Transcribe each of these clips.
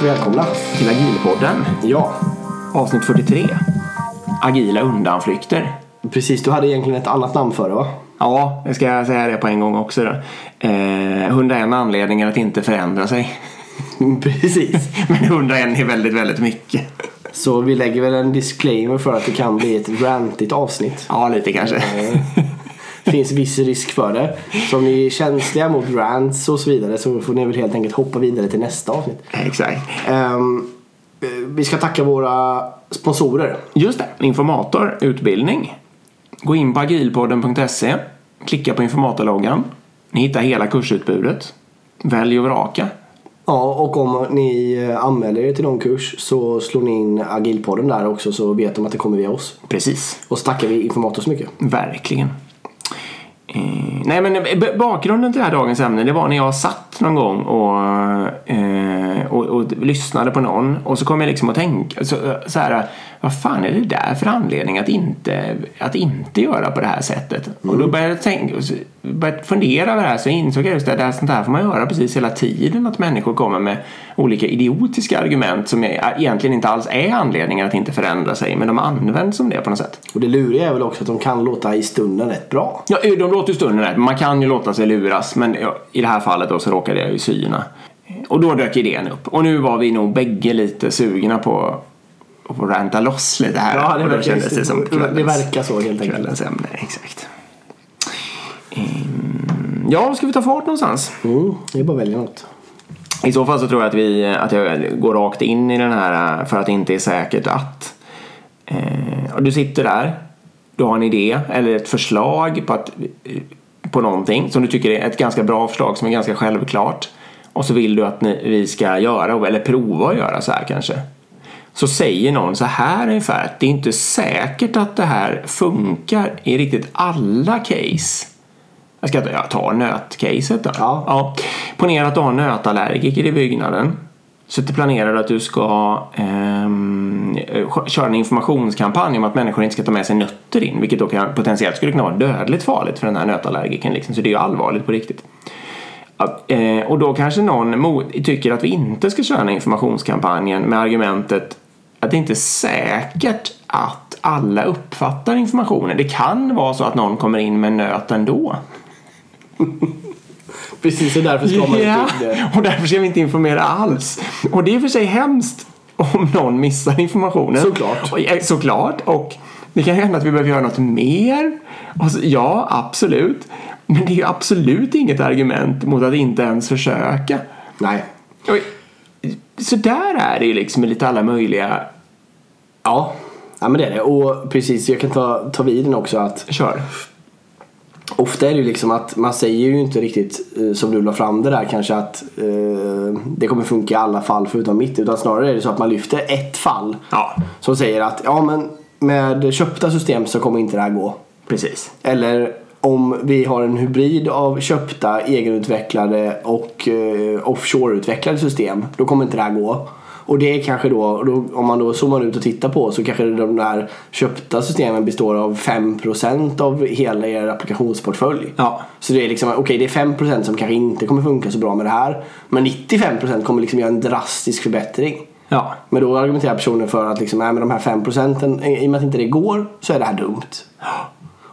Och välkomna. till Agilpodden. Ja, Avsnitt 43. Agila undanflykter. precis. Du hade egentligen ett annat namn för det va? Ja, jag ska säga det på en gång också då. Eh, 101 anledningar att inte förändra sig. precis. Men 101 är väldigt, väldigt mycket. Så vi lägger väl en disclaimer för att det kan bli ett rantigt avsnitt. Ja, lite kanske. Finns viss risk för det. Så om ni är känsliga mot rants och så vidare så får ni väl helt enkelt hoppa vidare till nästa avsnitt. Exakt. Eh, vi ska tacka våra sponsorer. Just det, informator, utbildning. Gå in på agilpodden.se. Klicka på informatorloggan. Ni hittar hela kursutbudet. Välj och vraka. Ja, och om ni anmäler er till någon kurs så slår ni in agilpodden där också så vet de att det kommer via oss. Precis. Och så tackar vi Informator så mycket. Verkligen. Eh, nej men b- bakgrunden till det här dagens ämne det var när jag satt någon gång och, eh, och, och lyssnade på någon och så kom jag liksom att tänka så, så här, vad fan är det där för anledning att inte, att inte göra på det här sättet? Och då började jag tänka, jag fundera över det här så insåg jag just att det här, sånt här får man göra precis hela tiden att människor kommer med olika idiotiska argument som är, egentligen inte alls är anledningar att inte förändra sig men de används som det på något sätt. Och det luriga är väl också att de kan låta i stunden rätt bra. Ja, de låter ju stunden rätt. Man kan ju låta sig luras, men ja, i det här fallet då så råkade jag ju syna. Och då dök idén upp. Och nu var vi nog bägge lite sugna på att ranta loss lite här. och då kändes det det kvällens, verkar så helt enkelt. kvällens ämne. Exakt. Ehm, Ja, ska vi ta fart någonstans? Mm, det är bara att välja något. I så fall så tror jag att, vi, att jag går rakt in i den här för att det inte är säkert att. Eh, du sitter där, du har en idé eller ett förslag på, att, på någonting som du tycker är ett ganska bra förslag som är ganska självklart. Och så vill du att ni, vi ska göra, eller prova att göra så här kanske. Så säger någon så här ungefär att det är inte säkert att det här funkar i riktigt alla case. Jag ska ta, jag tar nötcaset då. Ja. Ja. Ponera att du har nötallergiker i byggnaden. Så du planerar att du ska ehm, köra en informationskampanj om att människor inte ska ta med sig nötter in. Vilket då kan, potentiellt skulle kunna vara dödligt farligt för den här nötallergikern. Liksom. Så det är ju allvarligt på riktigt. Ja, eh, och då kanske någon tycker att vi inte ska köra den här informationskampanjen med argumentet att det inte är säkert att alla uppfattar informationen. Det kan vara så att någon kommer in med nöt ändå. Precis, och därför ska man Ja, inte det. och därför ska vi inte informera alls. Och det är för sig hemskt om någon missar informationen. Såklart. Och, eh, såklart. Och det kan hända att vi behöver göra något mer. Så, ja, absolut. Men det är ju absolut inget argument mot att inte ens försöka. Nej. Och, så där är det ju liksom med lite alla möjliga... Ja. ja, men det är det. Och precis, jag kan ta, ta vid den också att Kör. Ofta är det ju liksom att man säger ju inte riktigt eh, som du la fram det där kanske att eh, det kommer funka i alla fall förutom mitt. Utan snarare är det så att man lyfter ett fall Ja, som säger att ja men med köpta system så kommer inte det här gå. precis. Eller om vi har en hybrid av köpta, egenutvecklade och eh, offshore-utvecklade system. Då kommer inte det här gå. Och det är kanske då, då, om man då zoomar ut och tittar på så kanske de där köpta systemen består av 5% av hela er applikationsportfölj. Ja. Så det är liksom, okej det är 5% som kanske inte kommer funka så bra med det här. Men 95% kommer liksom göra en drastisk förbättring. Ja, Men då argumenterar personen för att liksom, nej, men de här 5 procenten, i och med att inte det går så är det här dumt.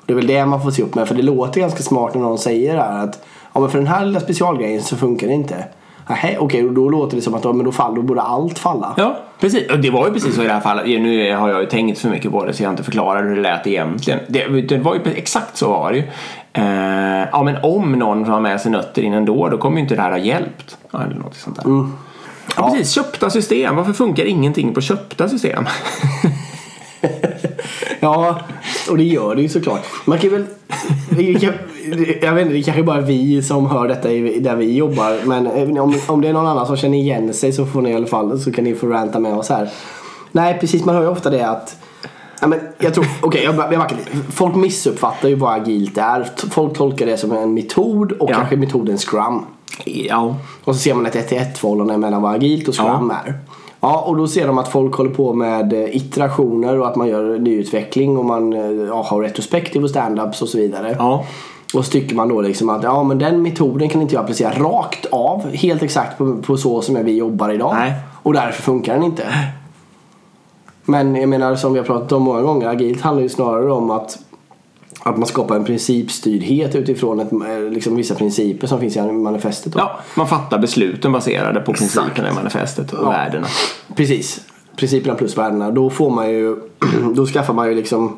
Det är väl det man får se upp med. För det låter ganska smart när någon säger det här att ja, men för den här lilla specialgrejen så funkar det inte. Okej, och då låter det som att ja, men då, fall, då borde allt falla. Ja, precis. Och det var ju precis så i det här fallet. Nu har jag ju tänkt för mycket på det så jag inte förklarar hur det lät egentligen. Det, det var ju exakt så var det ju. Eh, ja, men om någon har med sig nötter in ändå, då kommer ju inte det här ha hjälpt. Ja, eller något sånt där. Ja, precis. Köpta system. Varför funkar ingenting på köpta system? Ja, och det gör det ju såklart. Man kan väl... kan- Jag vet inte, det är kanske bara vi som hör detta där vi jobbar. Men eh, om, om det är någon annan som känner igen sig så får ni i alla fall så kan ni få ranta med oss här. Nej, precis. Man hör ju ofta det att Ja, men jag tror, okej jag, jag backar lite. Folk missuppfattar ju vad agilt är. Folk tolkar det som en metod och Ja. kanske metoden scrum. Ja, Och så ser man ett 1 till 1 förhållande mellan vad agilt och scrum är. Ja, och då ser de att folk håller på med eh, iterationer och att man gör nyutveckling och man eh, ja, har retrospektiv och stand-ups och så vidare. ja, Och så tycker man då liksom att ja, men den metoden kan inte jag applicera rakt av helt exakt på, på så som vi jobbar idag. Nej. Och därför funkar den inte. Men jag menar som vi har pratat om många gånger, agilt handlar ju snarare om att att man skapar en principstyrdhet utifrån ett, eh, liksom vissa principer som finns i manifestet. Då. Ja, man fattar besluten baserade på principerna i manifestet och Ja. värdena. Precis. Principerna plus värdena. Då får man ju, då skaffar man ju liksom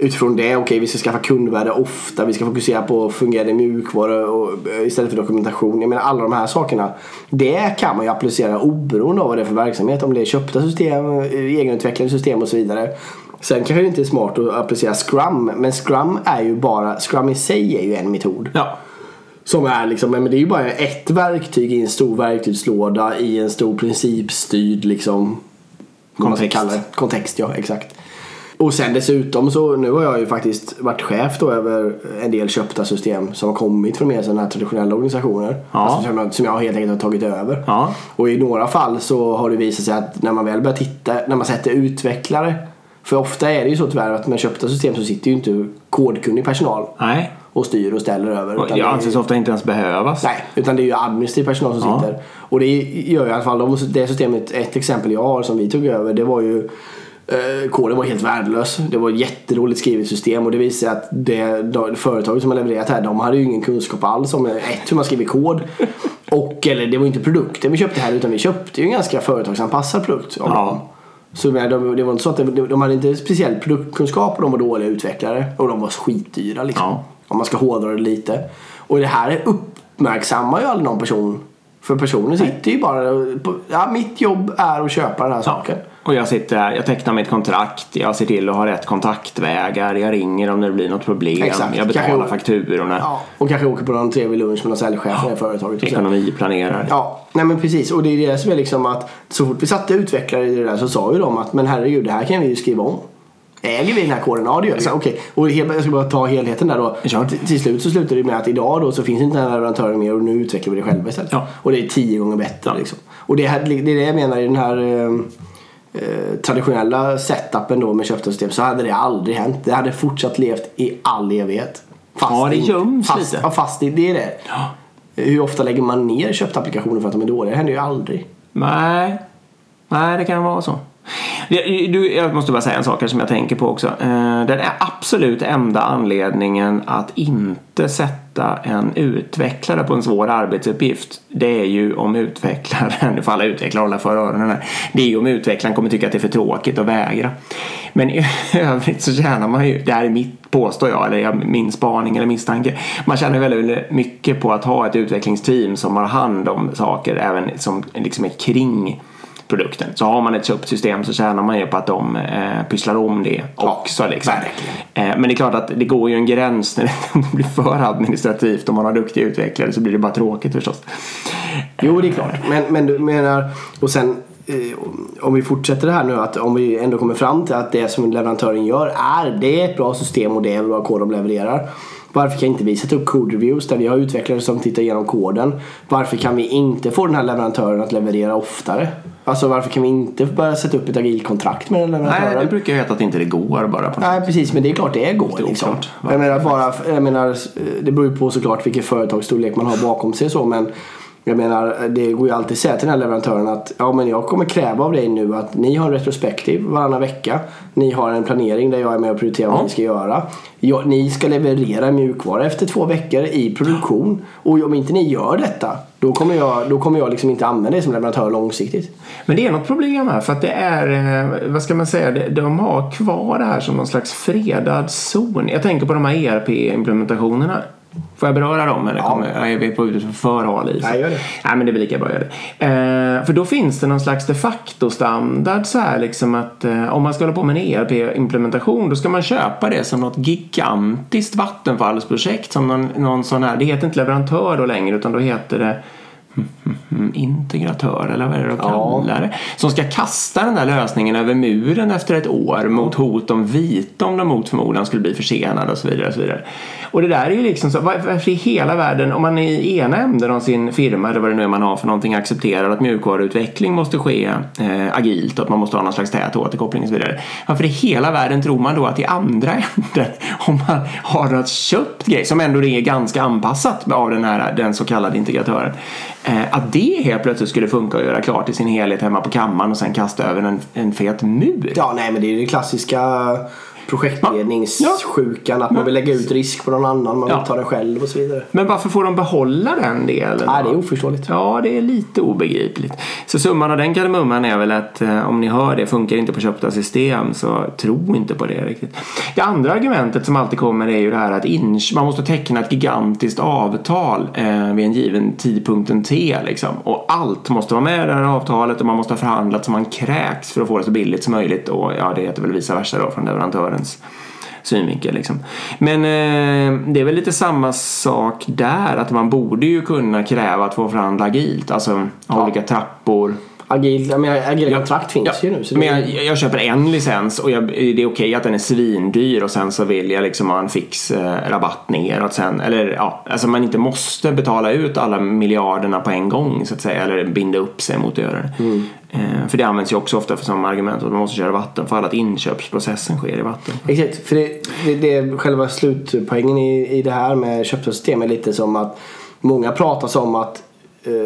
utifrån det, okej vi ska skaffa kundvärde ofta, vi ska fokusera på fungerande mjukvara och, eh, istället för dokumentation. Jag menar alla de här sakerna. Det kan man ju applicera oberoende av vad det är för verksamhet. Om det är köpta system, eh, egenutvecklade system och så vidare. Sen kanske det inte är smart att applicera Scrum, men Scrum är ju bara, Scrum i sig är ju en metod. Ja, Som är liksom, men det är ju bara ett verktyg i en stor verktygslåda i en stor principstyrd liksom Kontext. Kontext, ja exakt. Och sen dessutom så, nu har jag ju faktiskt varit chef då över en del köpta system som har kommit från mer sådana här traditionella organisationer. Ja. Alltså som, jag, som jag helt enkelt har tagit över. Ja. Och i några fall så har det visat sig att när man väl börjar titta, när man sätter utvecklare. För ofta är det ju så tyvärr att med köpta system så sitter ju inte kodkunnig personal nej. och styr och ställer över. Och utan Jag det anses ofta inte ens behövas. Nej, utan det är ju administrativ personal som Ja. sitter. Och det gör ju i alla fall, de- det systemet, ett exempel jag har som vi tog över, det var ju eh, koden var helt värdelös. Det var ett jättedåligt skrivet system och det sig att det, de, företaget som har levererat här, de hade ju ingen kunskap alls om ett, hur man skriver kod. Och, eller det var inte produkten vi köpte här utan vi köpte ju en ganska företagsanpassad produkt Ja. Så de, det var inte så att de, de hade inte speciell produktkunskap och de var dåliga utvecklare. Och de var skitdyra liksom. Ja. Om man ska hårdra det lite. Och det här uppmärksammar ju aldrig någon person. För personen sitter ju bara ja mitt jobb är att köpa den här saken. Och jag sitter jag tecknar mitt kontrakt, jag ser till att ha rätt kontaktvägar, jag ringer om det blir något problem, Exakt. jag betalar Kanske- fakturorna, Ja, och kanske åker på någon trevlig lunch med någon säljchef i det företaget. Och så. ekonomiplanerar. Ja, nej men precis. Och det är det som är liksom att så fort vi satte utvecklare i det där så sa ju de att men herregud det här kan vi ju skriva om. Äger vi den här koden? Ja det gör vi. Så, Okej, och jag ska bara ta helheten där då. Kör. Till, slut så slutar det med att idag då så finns inte den här leverantören mer och nu utvecklar vi det själva istället. Ja. Och det är tio gånger bättre liksom. Och det, här, det är det jag menar i den här eh, eh, traditionella setupen då med köpta system så hade det aldrig hänt. Det hade fortsatt levt i all evighet. Fast Ja, det göms fast, lite. Ja, fast det, det är det. Ja. Hur ofta lägger man ner köpta applikationer för att de är dåliga? Det händer ju aldrig. Nej, nej det kan vara så. Du, jag måste bara säga en sak här som jag tänker på också. Eh, den är absolut enda anledningen att inte sätta en utvecklare på en svår arbetsuppgift. Det är ju om utvecklaren, nu får alla utvecklare hålla för öronen här. Det är ju om utvecklaren kommer tycka att det är för tråkigt att vägra. Men i övrigt så tjänar man ju, det här är mitt påstår jag, eller min spaning eller misstanke. Man tjänar väldigt mycket på att ha ett utvecklingsteam som har hand om saker även som liksom är kring produkten. Så har man ett köpsystem så tjänar man ju på att de eh, pysslar om det också. liksom. verkligen. Eh, men det är klart att det går ju en gräns när det blir för administrativt. Om man har duktiga utvecklare så blir det bara tråkigt förstås. Jo, det är klart. Men, men du menar, och sen eh, om vi fortsätter det här nu att om vi ändå kommer fram till att det som leverantören gör är det är ett bra system och det är bra kod de levererar. Varför kan inte vi sätta upp code reviews där vi har utvecklare som tittar igenom koden? Varför kan vi inte få den här leverantören att leverera oftare? Alltså varför kan vi inte börja sätta upp ett agilt kontrakt med den leverantören? Nej, det brukar ju heta att inte det går bara. På Nej precis, men det är klart det går Lite liksom. Jag menar, bara, jag menar, det beror ju på såklart vilken företagsstorlek man har bakom sig så men jag menar, det går ju alltid att säga till den här leverantören att ja men jag kommer kräva av dig nu att ni har en retrospektiv varannan vecka. Ni har en planering där jag är med och prioriterar vad ni ska göra. Jag, ni ska leverera mjukvara efter två veckor i produktion. Och om inte ni gör detta då kommer jag, då kommer jag liksom inte använda det som leverantör långsiktigt. Men det är något problem här för att det är, eh, vad ska man säga, de har kvar det här som någon slags fredad zon. Jag tänker på de här ERP-implementationerna. Får jag beröra dem eller Ja. kommer, är vi på ute för hal is? Nej, gör det. Nej, men det är väl lika bra att göra det. Eh, för då finns det någon slags de facto-standard så här liksom att eh, om man ska hålla på med en ERP-implementation då ska man köpa det som något gigantiskt vattenfallsprojekt som någon, någon sån här, det heter inte leverantör då längre utan då heter det integratör eller vad är det de Ja. kallar det? Som ska kasta den där lösningen över muren efter ett år mot hot om vite om de mot förmodan skulle bli försenade och så vidare. Och, så vidare. och det där är ju liksom så, var- varför i hela världen, om man i ena änden av sin firma eller vad det nu är man har för någonting accepterar att mjukvaruutveckling måste ske eh, agilt och att man måste ha någon slags tät återkoppling och så vidare. Varför i hela världen tror man då att i andra änden, om man har något köpt grej som ändå är ganska anpassat av den här den så kallade integratören, eh, att det helt plötsligt skulle funka att göra klart i sin helhet hemma på kammaren och sen kasta över en, en fet mur. Ja, nej men det är ju det klassiska projektledningssjukan. Att man vill lägga ut risk på någon annan, man vill Ja. ta den själv och så vidare. Men varför får de behålla den delen? Nej, det är oförståeligt. Ja, det är lite obegripligt. Så summan av den kardemumman är väl att eh, om ni hör det funkar inte på köpta system så tro inte på det riktigt. Det andra argumentet som alltid kommer är ju det här att man måste teckna ett gigantiskt avtal eh, vid en given tidpunkten T liksom. Och allt måste vara med i det här avtalet och man måste ha förhandlat så man kräks för att få det så billigt som möjligt. Och ja, det heter väl vice versa då från leverantörens synvinkel. Liksom. Men eh, det är väl lite samma sak där. Att man borde ju kunna kräva att få förhandla agilt. Alltså ha Ja. olika trappor. Agil, jag menar, agila kontrakt finns ju nu. Men jag, jag köper en licens och jag, det är okej att den är svindyr och sen så vill jag liksom ha en fix eh, rabatt neråt sen. Eller ja, alltså man inte måste betala ut alla miljarderna på en gång så att säga. Eller binda upp sig mot att göra det. Mm. Eh, för det används ju också ofta för som argument att man måste köra Vattenfall. Att inköpsprocessen sker i vatten. Exakt, för det, det, det är själva slutpoängen i, i det här med köpta system är lite som att många pratar som att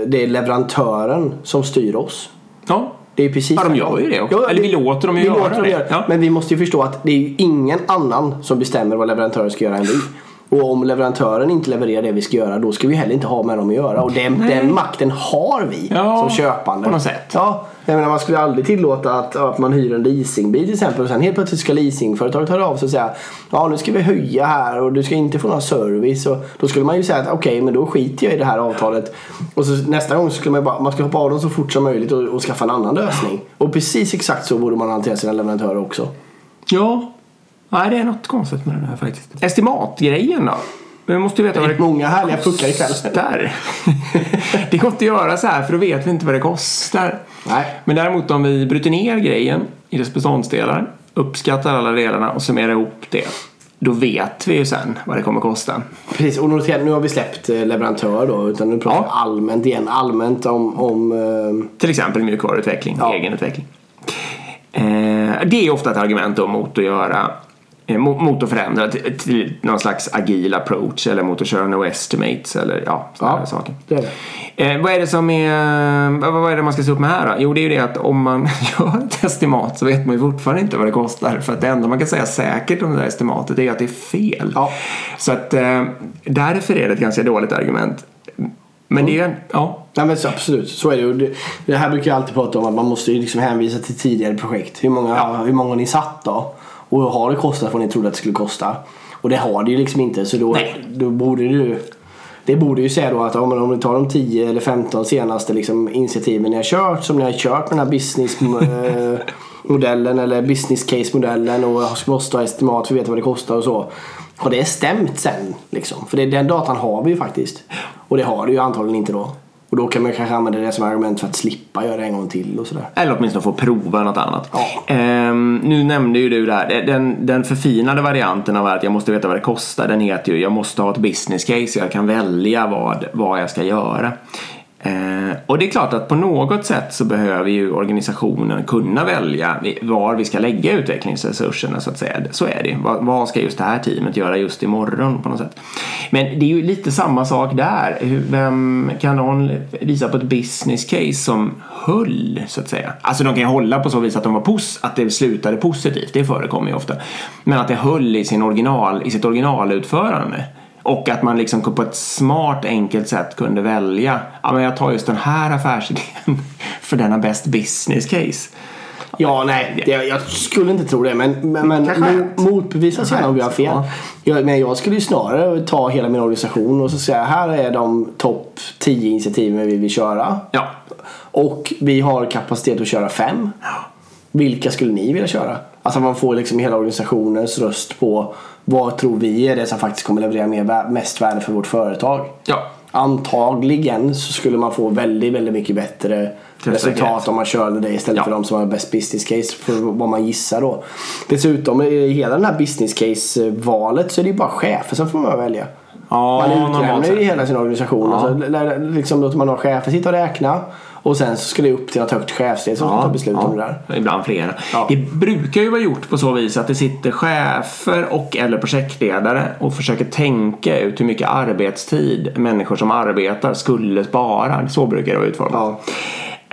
det är leverantören som styr oss. Ja, Det är precis Ja, de gör ju det också. Eller vi låter dem ju vi göra låter dem det. göra. Ja. Men vi måste ju förstå att det är ju ingen annan som bestämmer vad leverantören ska göra än vi. Och om leverantören inte levererar det vi ska göra då ska vi heller inte ha med dem att göra. Och den, den makten har vi Ja, som köpande. på något sätt. Ja, jag menar man skulle aldrig tillåta att, att man hyr en leasingbil till exempel och sen helt plötsligt ska leasingföretaget höra av sig och säga ja nu ska vi höja här och du ska inte få någon service. Och då skulle man ju säga att okej men då skiter jag i det här avtalet. Och så nästa gång så skulle man bara, man ska hoppa av dem så fort som möjligt och, och skaffa en annan lösning. Och precis exakt så borde man hantera sina leverantörer också. Ja. Nej, det är något konstigt med det här faktiskt. Estimatgrejen då? Men vi måste ju veta vad Det är det många härliga puckar ikväll. kostar. det går inte att göra så här för då vet vi inte vad det kostar. Nej. Men däremot om vi bryter ner grejen i dess beståndsdelar, uppskattar alla delarna och summerar ihop det. Då vet vi ju sen vad det kommer kosta. Precis, och notera, nu har vi släppt eh, leverantör då utan nu pratar vi Ja. allmänt igen. Allmänt om, om eh, Till exempel mjukvaruutveckling, Ja. egenutveckling. Eh, det är ofta ett argument då mot att göra mot, mot att förändra till, någon slags agil approach eller mot att köra no estimates eller ja, sådana Ja. saker. det är det. Eh, vad är det som är, vad, är det man ska se upp med här då? Jo, det är ju det att om man gör ett estimat så vet man ju fortfarande inte vad det kostar. För att det enda man kan säga säkert om det där estimatet är att det är fel. Ja. Så att eh, därför är det ett ganska dåligt argument. Men det är en, ja, Ja men så, absolut, så är det ju. Det- här brukar jag alltid prata om att man måste ju liksom hänvisa till tidigare projekt. Hur många, hur många ni satt då? Och har det kostat vad ni trodde att det skulle kosta? Och det har det ju liksom inte så då, Nej. då borde ju det borde ju säga då att om, om ni tar de 10 eller 15 senaste liksom, initiativen ni har kört som ni har kört med den här business eh, eller business case modellen och måste ha estimat för att veta vad det kostar och så. Har det stämt sen? Liksom? För det, den datan har vi ju faktiskt. Och det har det ju antagligen inte då. Och då kan man kanske använda det som argument för att slippa göra det en gång till och sådär. Eller åtminstone få prova något annat. Ja. Ehm, nu nämnde ju du där, den, den förfinade varianten av att jag måste veta vad det kostar, den heter ju jag måste ha ett business case så jag kan välja vad, vad jag ska göra. Eh, och det är klart att på något sätt så behöver ju organisationen kunna välja var vi ska lägga utvecklingsresurserna så att säga. Så är det. Vad, vad ska just det här teamet göra just imorgon på något sätt. Men det är ju lite samma sak där. Hur- Vem kan någon visa på ett business case som höll så att säga? Alltså de kan ju hålla på så vis att, de var pos- att det slutade positivt. Det förekommer ju ofta. Men att det höll i, sin original, i sitt originalutförande. Och att man liksom på ett smart enkelt sätt kunde välja. Ja men jag tar just den här affärsidén för den har bäst business case. Ja, nej. Det, jag skulle inte tro det. Men, men, men Kanske mo- rätt. motbevisa sen om vi har fel. Ja. Jag, men jag skulle ju snarare ta hela min organisation och så säga här är de topp 10 initiativen vi vill köra. Ja. Och vi har kapacitet att köra fem. Vilka skulle ni vilja köra? Alltså man får liksom hela organisationens röst på vad tror vi är det som faktiskt kommer leverera mer, mest värde för vårt företag. Ja. antagligen så skulle man få väldigt, väldigt mycket bättre resultat om man körde det istället Ja. för de som har bäst business case för vad man gissar då. Dessutom i hela den här business case valet så är det ju bara chefer som får man välja. Ja, Man utlämnar ju hela sin organisation Ja. och så lär- liksom låter man ha chefer sitta och räkna och sen så ska det upp till något högt chefsled som ska ta beslut om det där. Ibland flera. Ja. Det brukar ju vara gjort på så vis att det sitter chefer och eller projektledare och försöker tänka ut hur mycket arbetstid människor som arbetar skulle spara. Så brukar det vara utformat. Ja.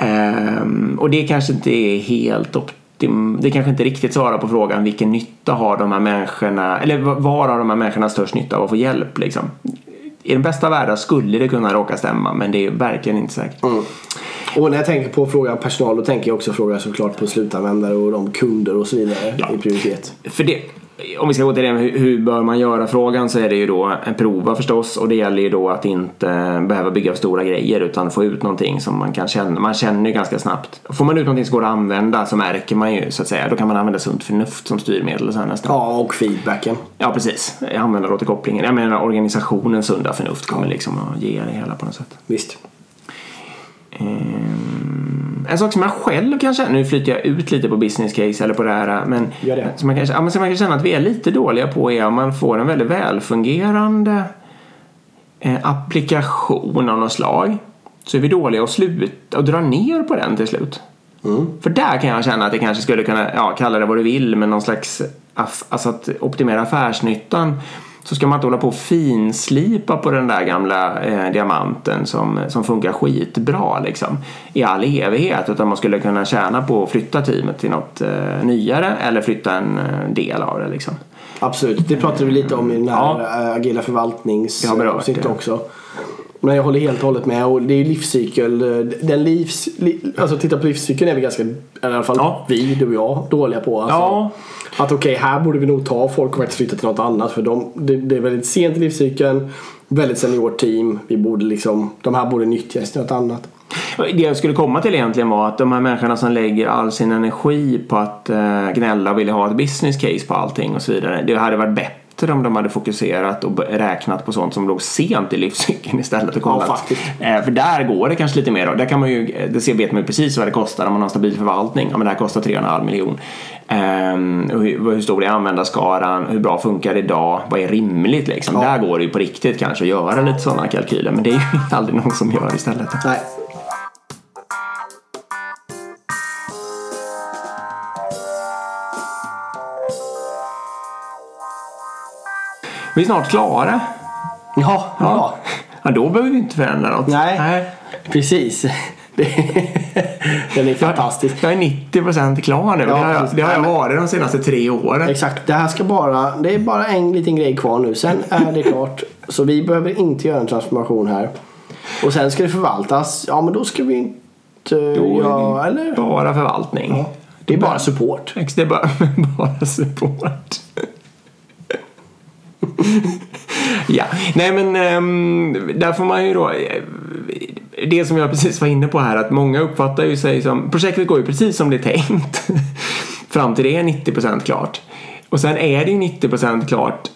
Ehm, och det kanske inte är helt optim... Det kanske inte riktigt svarar på frågan vilken nytta har de här människorna eller var har de här människorna störst nytta av att få hjälp liksom. I den bästa världen skulle det kunna råka stämma men det är verkligen inte säkert. Mm. Och när jag tänker på fråga personal då tänker jag också fråga såklart på slutanvändare och de kunder och så vidare Ja. i prioritet. För det, om vi ska gå till det med hur, bör man göra frågan så är det ju då en prova förstås och det gäller ju då att inte behöva bygga stora grejer utan få ut någonting som man kan känna. Man känner ju ganska snabbt. Får man ut någonting som går att använda så märker man ju så att säga. Då kan man använda sunt förnuft som styrmedel så här nästan. Ja, och feedbacken. Ja precis, användaråterkopplingen. Jag menar organisationens sunda förnuft kommer liksom att ge det hela på något sätt. Visst. Ehm, En sak som jag själv kan känna, nu flyter jag ut lite på business case eller på det här men, det. Som, man kan, ja, men som man kan känna att vi är lite dåliga på är om man får en väldigt välfungerande eh, applikation av något slag så är vi dåliga att sluta och dra ner på den till slut. För där kan jag känna att det kanske skulle kunna, ja kalla det vad du vill, men någon slags, aff, alltså att optimera affärsnyttan så ska man inte hålla på och finslipa på den där gamla eh, diamanten som, som funkar skitbra liksom i all evighet utan man skulle kunna tjäna på att flytta teamet till något eh, nyare eller flytta en eh, del av det liksom. Absolut, det pratade vi lite om i den här Ja. ja. agila förvaltningsavsnittet också. Men jag håller helt och hållet med. Och det är livscykel. Den livs, li, alltså titta på livscykeln är vi ganska, i alla fall Ja. vi, du och jag, dåliga på. Alltså, Ja. Att okej, här borde vi nog ta folk och faktiskt flytta till något annat. För de, det, det är väldigt sent i livscykeln. Väldigt senior team. Vi borde liksom, de här borde nyttjas till något annat. Det jag skulle komma till egentligen var att de här människorna som lägger all sin energi på att eh, gnälla och vilja ha ett business case på allting och så vidare. Det hade varit bättre om de hade fokuserat och räknat på sånt som låg sent i livscykeln istället. Och kollat. faktiskt. Eh, för där går det kanske lite mer då. Där kan man ju, det ser- vet man ju precis vad det kostar om man har en stabil förvaltning. Ja men det här kostar 3,5 miljon. Ehm, hur, hur stor är användarskaran? Hur bra funkar det idag? Vad är rimligt liksom? Ja. Där går det ju på riktigt kanske att göra lite sådana kalkyler. Men det är ju aldrig någon som gör istället. Nej. Vi är snart klara. Ja, ja. Ja, då behöver vi inte förändra något. Nej. Precis. Det- Den är fantastisk. Jag är 90% klar nu. Ja, det, har jag, precis. det har jag Nej, varit de senaste tre åren. Exakt, det här ska bara, det är bara en liten grej kvar nu. Sen är det klart. Så vi behöver inte göra en transformation här. Och sen ska det förvaltas. Ja men då ska vi inte Då göra, eller? Bara förvaltning. Det är bara support. Det är bara, bara support. ja, nej men ehm, där får man ju då eh, det som jag precis var inne på här att många uppfattar ju sig som projektet går ju precis som det är tänkt fram till det är 90% klart. Och sen är det ju 90% klart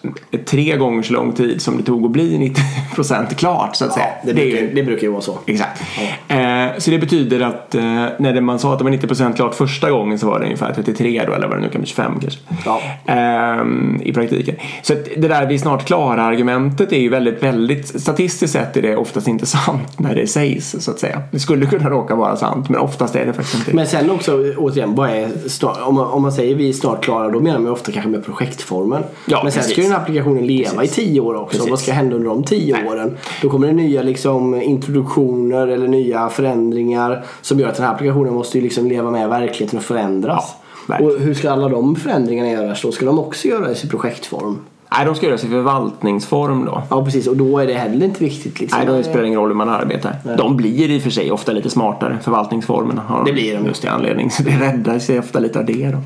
tre gånger så lång tid som det tog att bli 90% klart så att säga. Det brukar, ju- det brukar ju vara så. Exakt. Eh, så det betyder att eh, när det, man sa att det var 90% klart första gången så var det ungefär 33 då eller vad det nu kan bli 25 kanske. Ja. Ehm, I praktiken. Så det där vi snart klara argumentet är ju väldigt, väldigt statistiskt sett är det oftast inte sant när det sägs så att säga. Det skulle kunna råka vara sant men oftast är det faktiskt inte. Men sen också återigen, vad är snart, om, man, om man säger vi är snart klara då menar man ju ofta kanske med projektformen. Ja, Men sen precis. ska ju den här applikationen leva Precis. i tio år också. Precis. Vad ska hända under de tio Nej. åren? Då kommer det nya liksom, introduktioner eller nya förändringar som gör att den här applikationen måste ju liksom leva med verkligheten och förändras. Ja, och hur ska alla de förändringarna göras då? Ska de också göras i projektform? Nej, de ska göras i förvaltningsform då. Ja precis och då är det heller inte viktigt. Liksom. Nej, det spelar ingen roll hur man arbetar. De blir i och för sig ofta lite smartare. Förvaltningsformerna har Det blir de. Just i anledning. Så det räddar sig ofta lite av det då.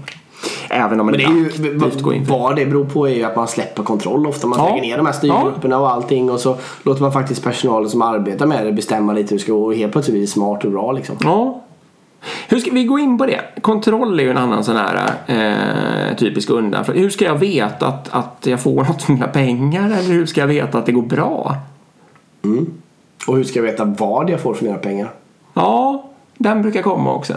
Även om Men det är ju, går in vad det beror på är ju att man släpper kontroll ofta. Man Ja. lägger ner de här styrgrupperna och allting och så låter man faktiskt personalen som arbetar med det bestämma lite hur det ska gå och helt plötsligt blir det smart och bra liksom. Ja. Hur ska vi gå in på det? Kontroll är ju en annan sån här eh, typisk undanfråga. Hur ska jag veta att, att jag får något för mina pengar? Eller hur ska jag veta att det går bra? Och hur ska jag veta vad jag får för mina pengar? Ja, den brukar komma också.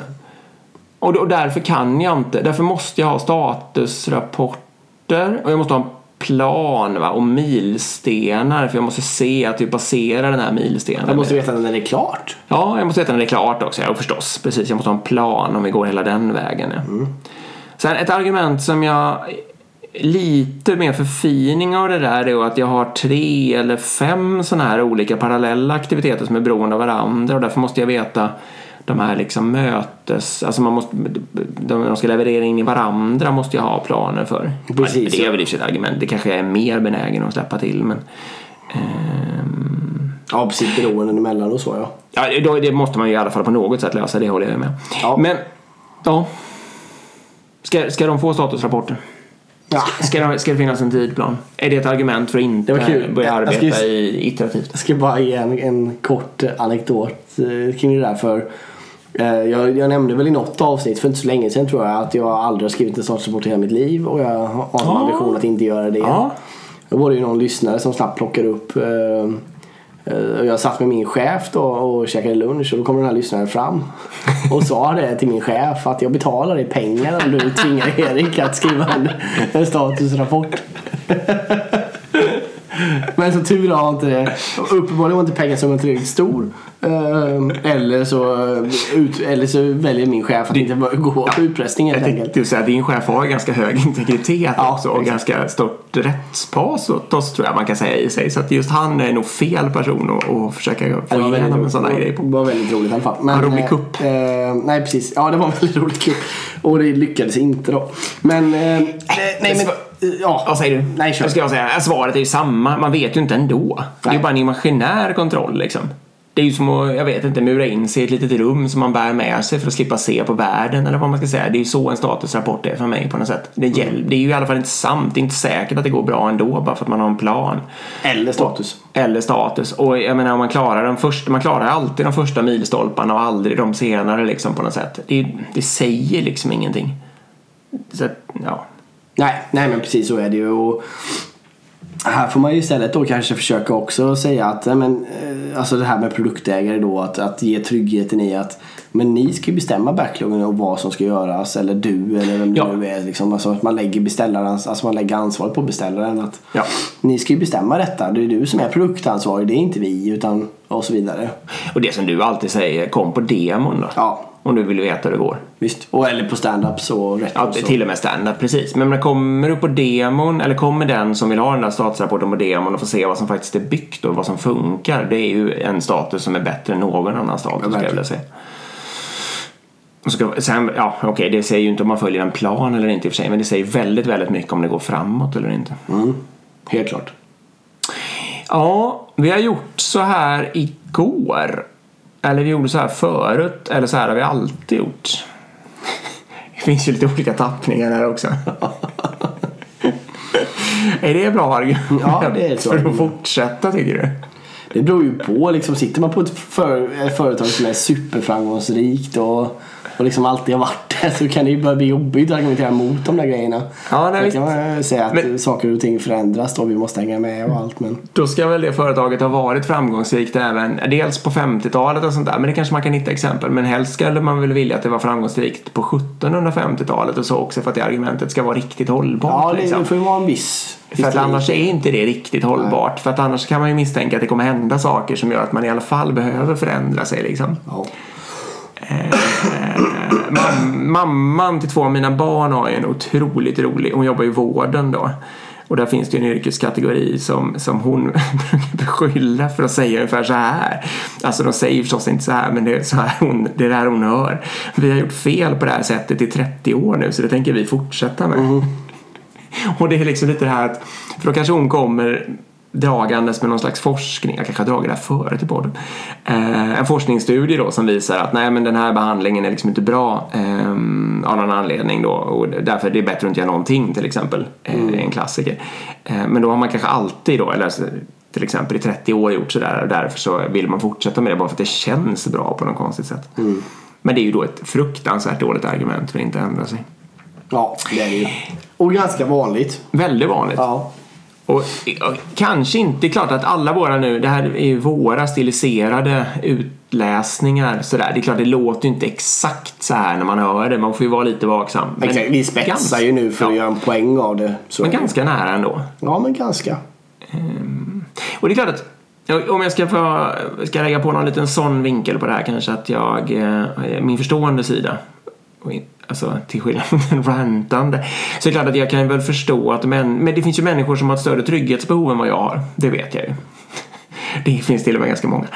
Och, och därför kan jag inte, därför måste jag ha statusrapporter och jag måste ha en plan va? och milstenar för jag måste se att vi passerar den här milstenen. Jag måste veta när det är klart. Ja, jag måste veta när det är klart också. Ja, förstås. Precis, jag måste ha en plan om vi går hela den vägen. Ja. Sen ett argument som jag lite mer förfining av det där är att jag har tre eller fem sådana här olika parallella aktiviteter som är beroende av varandra och därför måste jag veta de här liksom mötes, alltså man måste, de, de ska leverera in i varandra måste jag ha planer för. Precis, det är väl i ett argument, det kanske jag är mer benägen att släppa till men ehm, Ja, precis. Beroenden emellan och så ja. Ja, då, det måste man ju i alla fall på något sätt lösa, det håller jag med. Ja. Men, ja. Ska, ska de få statusrapporter? ja. Ska, de, ska det finnas en tidplan? Är det ett argument för att inte Det börja Jag arbeta ska i iterativt? Jag ska bara ge en, en kort anekdot eh, kring det där. För, jag, jag nämnde väl i något avsnitt för inte så länge sedan tror jag att jag aldrig har skrivit en statusrapport i hela mitt liv och jag har en Ja. ambition att inte göra det. Ja. Då var det ju någon lyssnare som snabbt plockade upp eh, eh, och jag satt med min chef då och käkade lunch och då kom den här lyssnaren fram och sa det till min chef att jag betalar dig pengar om du tvingar Erik att skriva en, en statusrapport. Men så tur har inte det. Uppenbarligen var inte pengasumman tillräckligt stor. Ehm, Eller så, ut, eller så väljer min chef att inte gå på utpressning helt enkelt. tänkte säga din chef har ganska hög integritet Ja, också och exakt. ganska stort åt oss tror jag man kan säga i sig. Så att just han är nog fel person att, att försöka Det få var väldigt igenom en sån här grej på. Det var väldigt roligt i alla fall. Men, En rolig eh, kupp. Eh, nej precis. Ja det var en väldigt rolig kupp. Och det lyckades inte då. Men... Eh, nej men... Ja. Vad säger du? Nej kör. Jag ska säga, svaret är ju samma. Man vet ju inte ändå. Det är ju Nej. bara en imaginär kontroll liksom. Det är ju som att, jag vet inte, mura in sig i ett litet rum som man bär med sig för att slippa se på världen eller vad man ska säga. Det är ju så en statusrapport är för mig på något sätt. Det, Mm. det är ju i alla fall inte sant. Det är inte säkert att det går bra ändå bara för att man har en plan. Eller status. Eller status. Och jag menar man klarar den första, man klarar alltid de första milstolparna och aldrig de senare liksom på något sätt. Det, det säger liksom ingenting. Så att, ja. Nej, nej men precis så är det ju. Och här får man ju istället då kanske försöka också säga att men, eh, alltså det här med produktägare då att, att ge tryggheten i att men ni ska ju bestämma backloggen och vad som ska göras eller du eller vem Ja. det nu är. Liksom. Alltså att man lägger alltså man lägger ansvaret på beställaren. Att Ja. Ni ska ju bestämma detta. Det är du som är produktansvarig, det är inte vi utan och så vidare. Och det som du alltid säger, kom på demon då. Ja. Om du vill veta hur det går. Visst. Och eller på stand-ups och rätt Ja, så. till och med standard, precis. Men när kommer du på demon, eller kommer den som vill ha den där statusrapporten på demon och få se vad som faktiskt är byggt och vad som funkar. Det är ju en status som är bättre än någon annan status, skulle jag vilja säga. Ska, sen, ja, okej, det säger ju inte om man följer en plan eller inte i och för sig, men det säger väldigt, väldigt mycket om det går framåt eller inte. Mm. Helt klart. Ja, vi har gjort så här igår. Eller vi gjorde så här förut, eller så här har vi alltid gjort. Det finns ju lite olika tappningar här också. är det bra argument Ja, det är ett bra för att fortsätta tycker du? Det beror ju på. Liksom, sitter man på ett, för, ett företag som är superframgångsrikt och, och liksom alltid har varit det så kan det ju börja bli jobbigt att argumentera mot de där grejerna. Ja, nej, Då kan man säga att Men- saker och ting förändras och vi måste hänga med och allt. Men Då ska väl det företaget ha varit framgångsrikt även, dels på 50-talet och sånt där, men det kanske man kan hitta exempel. Men helst skulle man väl vilja att det var framgångsrikt på 1750-talet och så också för att det argumentet ska vara riktigt hållbart. ja, det, liksom. det får ju vara en viss För att annars är inte det riktigt hållbart. För att annars kan man ju misstänka att det kommer hända saker som gör att man i alla fall behöver förändra sig. Liksom. Ja. Mam- mamman till två av mina barn har ju en otroligt rolig, hon jobbar i vården då. Och där finns det ju en yrkeskategori som, som hon brukar beskylla för att säga ungefär så här. Alltså de säger förstås inte så här men det är, så här hon, det är det här hon hör. Vi har gjort fel på det här sättet i 30 år nu så det tänker vi fortsätta med. Och det är liksom lite det här att, för då kanske hon kommer dragandes med någon slags forskning, jag kanske har dragit det här förut i podden. Eh, en forskningsstudie då som visar att nej men den här behandlingen är liksom inte bra eh, av någon anledning då och därför är det bättre att inte göra någonting till exempel. Eh, En klassiker. Eh, men då har man kanske alltid då, eller till exempel i 30 år gjort sådär och därför så vill man fortsätta med det bara för att det känns bra på något konstigt sätt. Men det är ju då ett fruktansvärt dåligt argument för att inte ändra sig. ja, det är det ju. Och ganska vanligt. Väldigt vanligt. Ja. Och, och kanske inte, klart att alla våra nu, det här är ju våra stiliserade utläsningar sådär. Det är klart det låter ju inte exakt så här när man hör det, man får ju vara lite vaksam. Men Exakt, vi spetsar ganska- ju nu för att ja, göra en poäng av det. Så Men ganska nära ändå. Ja, men ganska. Och det är klart att om jag ska, få, ska lägga på någon liten sån vinkel på det här kanske att jag, eh, min förstående sida, alltså till skillnad från den rantande, så är klart att jag kan väl förstå att men, men det finns ju människor som har ett större trygghetsbehov än vad jag har. Det vet jag ju. Det finns till och med ganska många.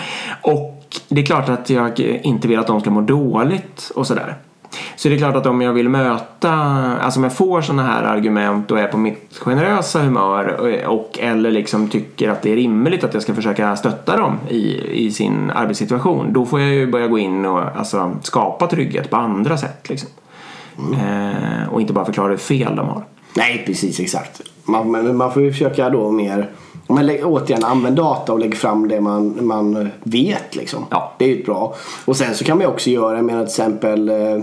Och det är klart att jag inte vill att de ska må dåligt och sådär. Så det är klart att om jag vill möta, alltså om jag får sådana här argument och är på mitt generösa humör och, och eller liksom tycker att det är rimligt att jag ska försöka stötta dem i, i sin arbetssituation. Då får jag ju börja gå in och alltså, skapa trygghet på andra sätt liksom. Eh, och inte bara förklara hur fel de har. Nej, precis exakt. Man, man får ju försöka då mer men lägg, återigen, använd data och lägg fram det man, man vet. Liksom. Ja. Det är ju bra. Och sen så kan man också göra, jag menar till exempel eh,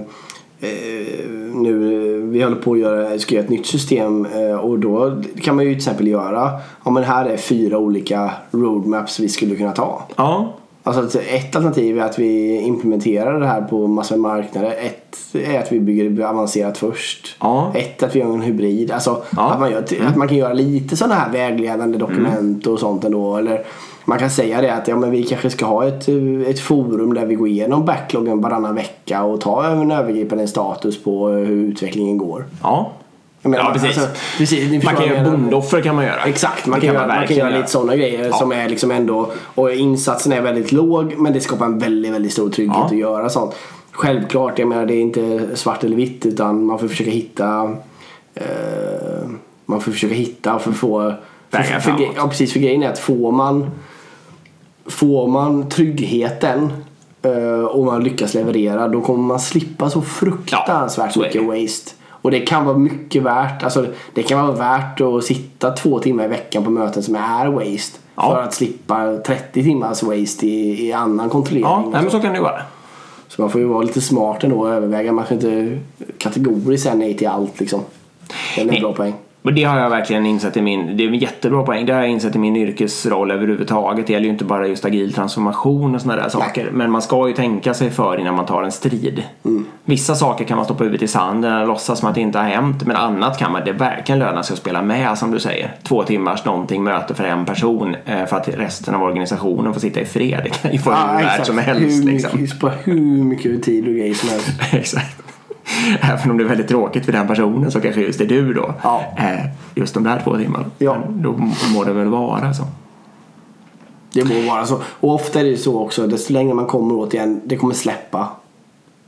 eh, nu, vi håller på att göra, ska göra ett nytt system eh, och då kan man ju till exempel göra, ja men här är fyra olika roadmaps vi skulle kunna ta. Ja, Alltså ett alternativ är att vi implementerar det här på massor med marknader. Ett är att vi bygger avancerat först. Ja. Ett att vi gör en hybrid. Alltså Ja. Mm. att, man gör, att man kan göra lite sådana här vägledande dokument och sånt ändå. Eller man kan säga det att ja, men vi kanske ska ha ett, ett forum där vi går igenom backloggen varannan vecka och tar en övergripande status på hur utvecklingen går. ja. Menar, Ja, precis. Alltså, precis Man kan göra bondoffer kan man göra. Exakt, man Det kan, göra, man kan göra lite sådana grejer Ja. som är liksom ändå och insatsen är väldigt låg men det skapar en väldigt, väldigt stor trygghet Ja. att göra sånt. Självklart, jag menar det är inte svart eller vitt utan man får försöka hitta eh, man får försöka hitta för att få för, för, ja, precis, för grejen är att får man får man tryggheten eh, och man lyckas leverera då kommer man slippa så fruktansvärt är mycket waste. Och det kan vara mycket värt. Alltså, det kan vara värt att sitta två timmar i veckan på möten som är waste. Ja. För att slippa 30 timmars waste i, i annan kontrollering. Ja, nej, men så kan det vara. så man får ju vara lite smart ändå och överväga. Man ska inte kategoriskt säga nej till allt liksom. Det är en Nej. bra poäng. Och det har jag verkligen insett i min, det är en jättebra poäng, det har jag insett i min yrkesroll överhuvudtaget. Det gäller ju inte bara just agil transformation och sådana där saker. Men man ska ju tänka sig för innan man tar en strid. Vissa saker kan man stoppa huvudet i sanden och låtsas som att det inte har hänt. Men annat kan man, det verkligen löna sig att spela med som du säger. Två timmars någonting möte för en person eh, för att resten av organisationen får sitta i fred. Det kan ju få hur värt som helst hur, liksom. mycket, på hur mycket tid och grejer som helst. Exakt. Även om det är väldigt tråkigt för den personen så kanske just det är du då. Ja. Eh, Just de där två timmarna. Ja. Men Då må det väl vara så. Det må vara så. Och ofta är det så också, desto längre man kommer åt igen, det kommer släppa.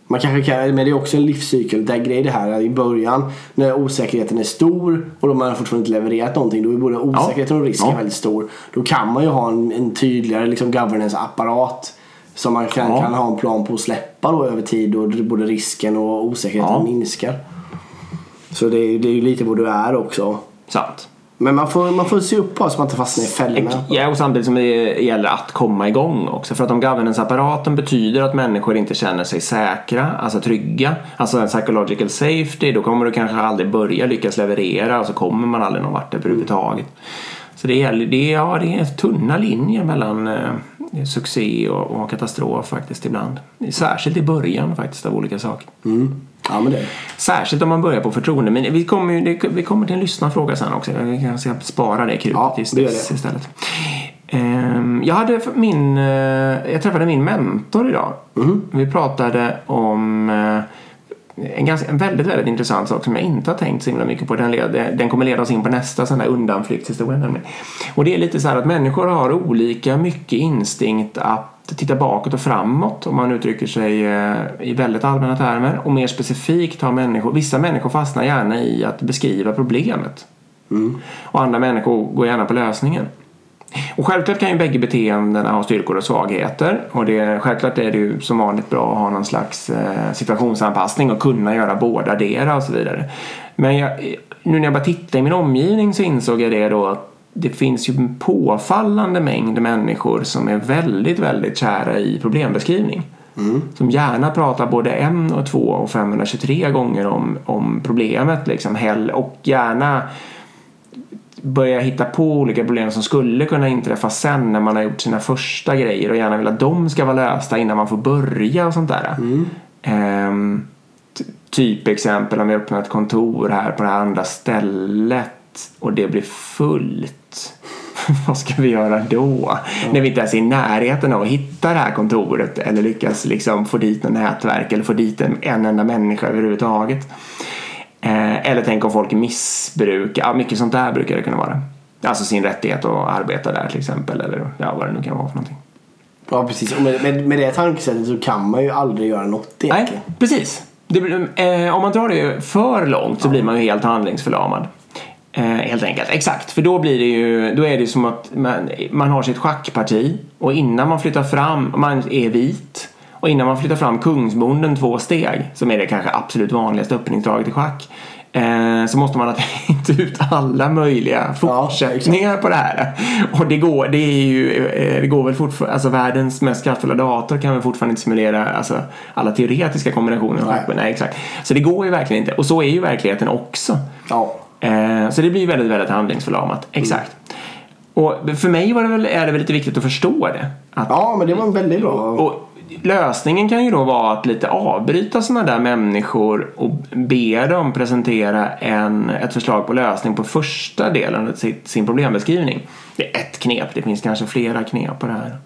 Man kanske kan, men det är också en livscykel. Där grej det här i början när osäkerheten är stor och då man har fortfarande inte levererat någonting. Då är både osäkerheten och risken Ja. väldigt stor. Då kan man ju ha en, en tydligare liksom, governance-apparat. Som man kan, Ja. kan ha en plan på att släppa då över tid och både risken och osäkerheten Ja. minskar. Så det, är- det är ju lite vad du är också. Sant. Men man får, man får se upp på så man inte fastnar i fällorna. Ja, och samtidigt som det gäller att komma igång också. För att om governance-apparaten betyder att människor inte känner sig säkra, alltså trygga, alltså en psychological safety, då kommer du kanske aldrig börja lyckas leverera och så kommer man aldrig någon vart överhuvudtaget. Så det, gäller, det, är- ja, det är tunna linjer mellan eh, succé och, och katastrof faktiskt ibland. Särskilt i början faktiskt av olika saker. Mm. Ja men det. Särskilt om man börjar på förtroende. Men vi kommer, det- vi kommer till en lyssnarfråga sen också. Vi kan ska spara det krutet Ja, det det. istället. Ehm, Jag, hade min, eh, jag träffade min mentor idag. Mhm. Vi pratade om eh, en, ganska, en väldigt, väldigt intressant sak som jag inte har tänkt så himla mycket på. Den, led, den kommer leda oss in på nästa sån där undanflyktshistoria. nämligen. Och det är lite så här att människor har olika mycket instinkt att titta bakåt och framåt om man uttrycker sig eh, i väldigt allmänna termer. Och mer specifikt har människor, vissa människor fastnar gärna i att beskriva problemet. Och andra människor går gärna på lösningen. Och självklart kan ju bägge beteendena ha styrkor och svagheter. Och det, självklart är det ju som vanligt bra att ha någon slags eh, situationsanpassning och kunna göra båda dera och så vidare. Men jag, nu när jag bara tittade i min omgivning så insåg jag det då att det finns ju en påfallande mängd människor som är väldigt, väldigt kära i problembeskrivning. Som gärna pratar både en och två och 523 gånger om, om problemet liksom. Och gärna börja hitta på olika problem som skulle kunna inträffa sen när man har gjort sina första grejer och gärna vill att de ska vara lösta innan man får börja och sånt där. Ehm, t- typ exempel om vi öppnar ett kontor här på det här andra stället och det blir fullt. Vad ska vi göra då? När vi inte ens är i närheten av att hitta det här kontoret eller lyckas liksom få dit något nätverk eller få dit en, en enda människa överhuvudtaget. Eh, eller tänk om folk missbrukar, ja, mycket sånt där brukar det kunna vara. Alltså sin rättighet att arbeta där till exempel eller ja, vad det nu kan vara för någonting. Ja precis. Och med, med, med det tankesättet så kan man ju aldrig göra något egentligen. Nej, precis. Det, eh, om man drar det för långt så blir man ju helt handlingsförlamad. Eh, helt enkelt. Exakt. För då blir det ju, då är det som att man, man har sitt schackparti och innan man flyttar fram, man är vit och innan man flyttar fram kungsbonden två steg som är det kanske absolut vanligaste öppningsdraget i schack eh, så måste man ha tänkt ut alla möjliga fortsättningar på det här. Och det går, det är ju, eh, det går väl fortfarande, alltså världens mest kraftfulla dator kan väl fortfarande inte simulera alltså, alla teoretiska kombinationer av Nej. schack. Nej, exakt. Så det går ju verkligen inte. Och så är ju verkligheten också. Ja. Eh, så det blir väldigt, väldigt handlingsförlamat. Exakt. Och för mig var det väl, är det väl lite viktigt att förstå det. Att, ja men det var en väldigt bra. och lösningen kan ju då vara att lite avbryta sådana där människor och be dem presentera en, ett förslag på lösning på första delen av sitt, sin problembeskrivning. Det är ett knep, det finns kanske flera knep på det här.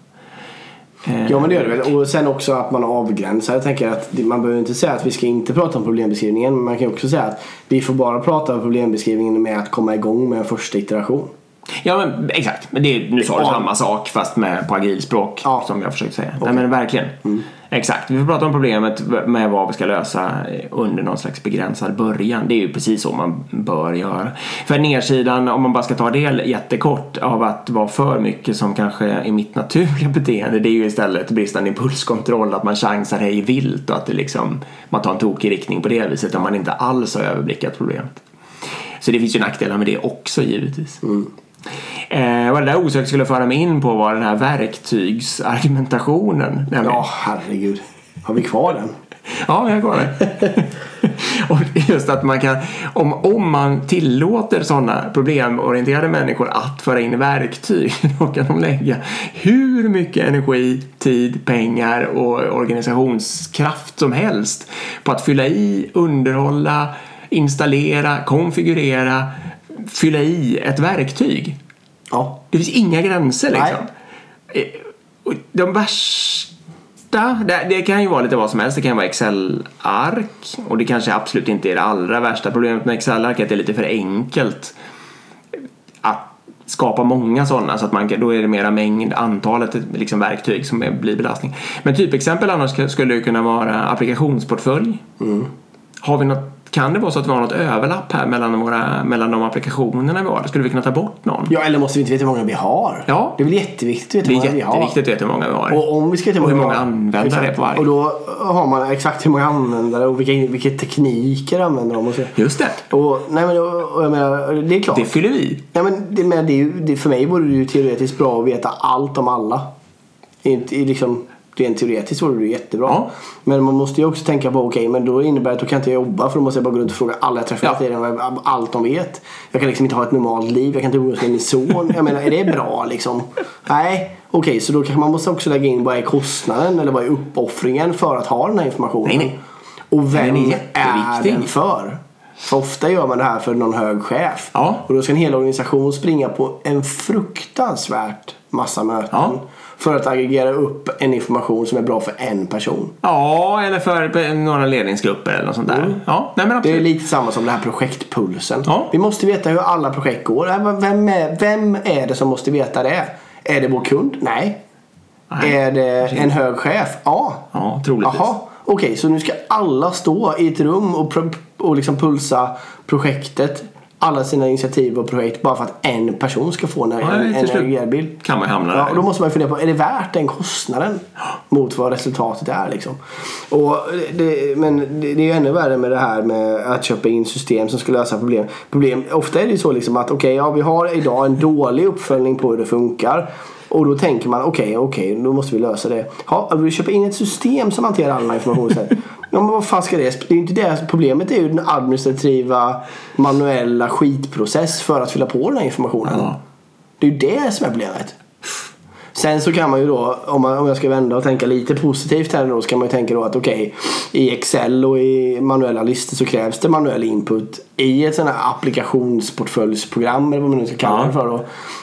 Ja men det gör det väl. Och sen också att man avgränsar. Jag tänker att man behöver inte säga att vi ska inte prata om problembeskrivningen. Men man kan ju också säga att vi får bara prata om problembeskrivningen med att komma igång med en första iteration. Ja men exakt, men det, är- nu sa du Ja. samma sak fast med, på agilspråk Ja. som jag försökt säga. Nej men verkligen. Exakt, vi får prata om problemet med vad vi ska lösa under någon slags begränsad början. Det är ju precis så man bör göra. För nedsidan, om man bara ska ta det jättekort, av att vara för mycket som kanske är mitt naturliga beteende, det är ju istället bristande impulskontroll, att man chansar hej vilt och att det liksom, man tar en tokig riktning på det viset om man inte alls har överblickat problemet. Så det finns ju nackdelar med det också givetvis. Eh, vad det där osökt skulle föra mig in på var den här verktygsargumentationen. nämligen. Ja herregud. Har vi kvar den? Ja, jag går det. och just att man kan, om, om man tillåter sådana problemorienterade människor att föra in verktyg, då kan de lägga hur mycket energi, tid, pengar och organisationskraft som helst på att fylla i, underhålla, installera, konfigurera, fylla i ett verktyg. Ja. Det finns inga gränser Nej. liksom. Eh, och De värsta, det, det kan ju vara lite vad som helst. Det kan vara Excel-ark och det kanske absolut inte är det allra värsta problemet med Excel-ark, att det är lite för enkelt att skapa många sådana så att man då är det mera mängd, antalet liksom verktyg som är, blir belastning. Men typexempel annars skulle kunna vara applikationsportfölj. Har vi något, kan det vara så att vi har något överlapp här mellan, våra, mellan de applikationerna vi har? Skulle vi kunna ta bort någon? Ja eller måste vi inte veta hur många vi har? Ja. Det är väl jätteviktigt att Det veta är hur många vi har. jätteviktigt att veta hur många vi har. Och om vi ska veta hur många användare Exakt. det är på varje. Och då har man exakt hur många användare och vilka, vilka tekniker använder de och så. Just det. Och, nej men och, jag menar, det är klart. Det fyller vi. Ja, men det, men det är ju, det, för mig vore det ju teoretiskt bra att veta allt om alla. Inte, i liksom, rent teoretiskt vore det jättebra. Ja. Men man måste ju också tänka på, okej, men då innebär det att då kan inte jag jobba för då måste jag bara gå runt och fråga alla jag träffar Ja. tiden allt de vet. Jag kan liksom inte ha ett normalt liv, jag kan inte umgås med min son. Jag menar, är det bra liksom? Nej, okej, så då kanske man måste också lägga in vad är kostnaden eller vad är uppoffringen för att ha den här informationen. Nej, nej. Och vem Den är är, den för? För ofta gör man det här för någon hög chef. Ja. Och då ska en hel organisation springa på en fruktansvärt massa möten. Ja. För att aggregera upp en information som är bra för en person. Ja, eller för några ledningsgrupper eller något sånt där. Ja, nej men Det är lite samma som den här projektpulsen. Ja. Vi måste veta hur alla projekt går. Äh, Vem är, vem är det som måste veta det? Är det vår kund? Nej. Nej, är det en hög chef? Ja. Ja, troligtvis. Jaha, okej så nu ska alla stå i ett rum och, och liksom pulsa projektet. Alla sina initiativ och projekt bara för att en person ska få en, Ja, en, RGR-bild. kan man hamna Ja, och då måste man fundera på, är det värt den kostnaden? Mot vad resultatet är liksom. Och det, men det, det är ju ännu värre med det här med att köpa in system som ska lösa problem. problem. Ofta är det ju så liksom att okej, ja vi har idag en dålig uppföljning på hur det funkar. Och då tänker man okej, okej, då måste vi lösa det. Ja, vi köper in ett system som hanterar all den här informationen. Ja, men vad fan ska det... Det är ju inte det. Problemet är ju den administrativa manuella skitprocess för att fylla på den här informationen. Ja. Det är ju det som är problemet. Sen så kan man ju då, om, man, om jag ska vända och tänka lite positivt här då, så kan man ju tänka då att okej, i Excel och i manuella listor så krävs det manuell input i ett sånt här applikationsportföljsprogram eller vad man nu ska kalla Ja. det för då.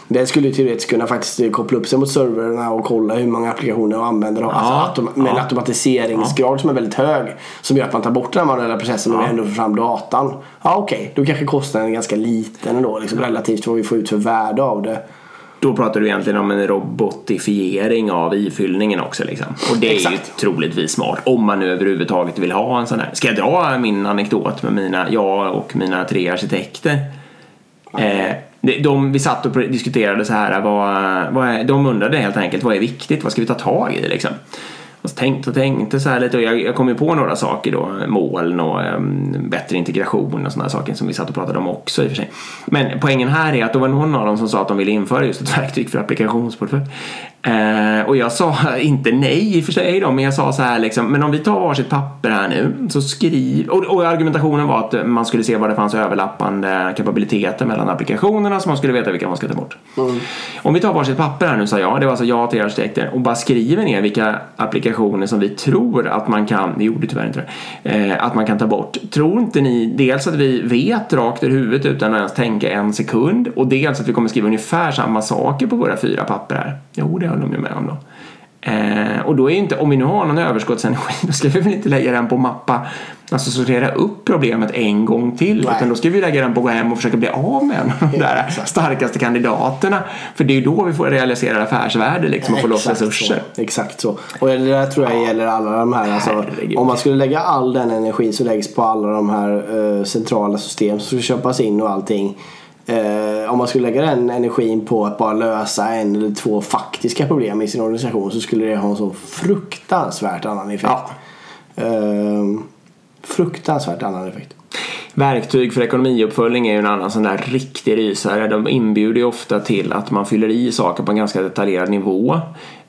Det skulle ju teoretiskt kunna faktiskt koppla upp sig mot servrarna och kolla hur många applikationer och användare har. Ja. Alltså autom- med en Ja. automatiseringsgrad som är väldigt hög. Som gör att man tar bort den här manuella processen och Ja. ändå får fram datan. Ja okej, då kanske kostnaden är ganska liten ändå liksom, relativt vad vi får ut för värde av det. Då pratar du egentligen om en robotifiering av ifyllningen också liksom. Och det är ju troligtvis smart. Om man nu överhuvudtaget vill ha en sån här. Ska jag dra min anekdot med mina, jag och mina tre arkitekter? Eh, de, de, vi satt och diskuterade så här, vad, vad är, de undrade helt enkelt vad är viktigt, vad ska vi ta tag i liksom? Och så tänkte och tänkte så här lite och jag, jag kom ju på några saker då, moln och um, bättre integration och sådana saker som vi satt och pratade om också i och för sig. Men poängen här är att det var någon av dem som sa att de ville införa just ett verktyg för applikationsportfölj. Eh, och jag sa inte nej i och för sig då, men jag sa så här liksom, men om vi tar varsitt papper här nu så skriv, och, och argumentationen var att man skulle se vad det fanns överlappande kapabiliteter mellan applikationerna så man skulle veta vilka man ska ta bort. Om vi tar varsitt papper här nu sa jag, det var alltså jag till arkitekter och bara skriver ner vilka applikationer som vi tror att man kan, det gjorde tyvärr inte det, eh, att man kan ta bort. Tror inte ni dels att vi vet rakt ur huvudet utan att ens tänka en sekund och dels att vi kommer skriva ungefär samma saker på våra fyra papper här? Jo, det höll de ju med om då. Eh, och då är ju inte, om vi nu har någon överskottsenergi, då ska vi väl inte lägga den på mappa, alltså sortera upp problemet en gång till. Nej. Utan då ska vi lägga den på att gå hem och försöka bli av med en av de där Exakt. starkaste kandidaterna. För det är ju då vi får realisera affärsvärde liksom och få loss Exakt resurser. Så. Exakt så. Och det där tror jag gäller alla de här. Alltså, om man skulle lägga all den energi som läggs på alla de här eh, centrala system som ska köpas in och allting. Eh, om man skulle lägga den energin på att bara lösa en eller två faktiska problem i sin organisation så skulle det ha en så fruktansvärt annan effekt. Ja. Eh, fruktansvärt annan effekt. Verktyg för ekonomiuppföljning är ju en annan sån där riktig rysare. De inbjuder ju ofta till att man fyller i saker på en ganska detaljerad nivå.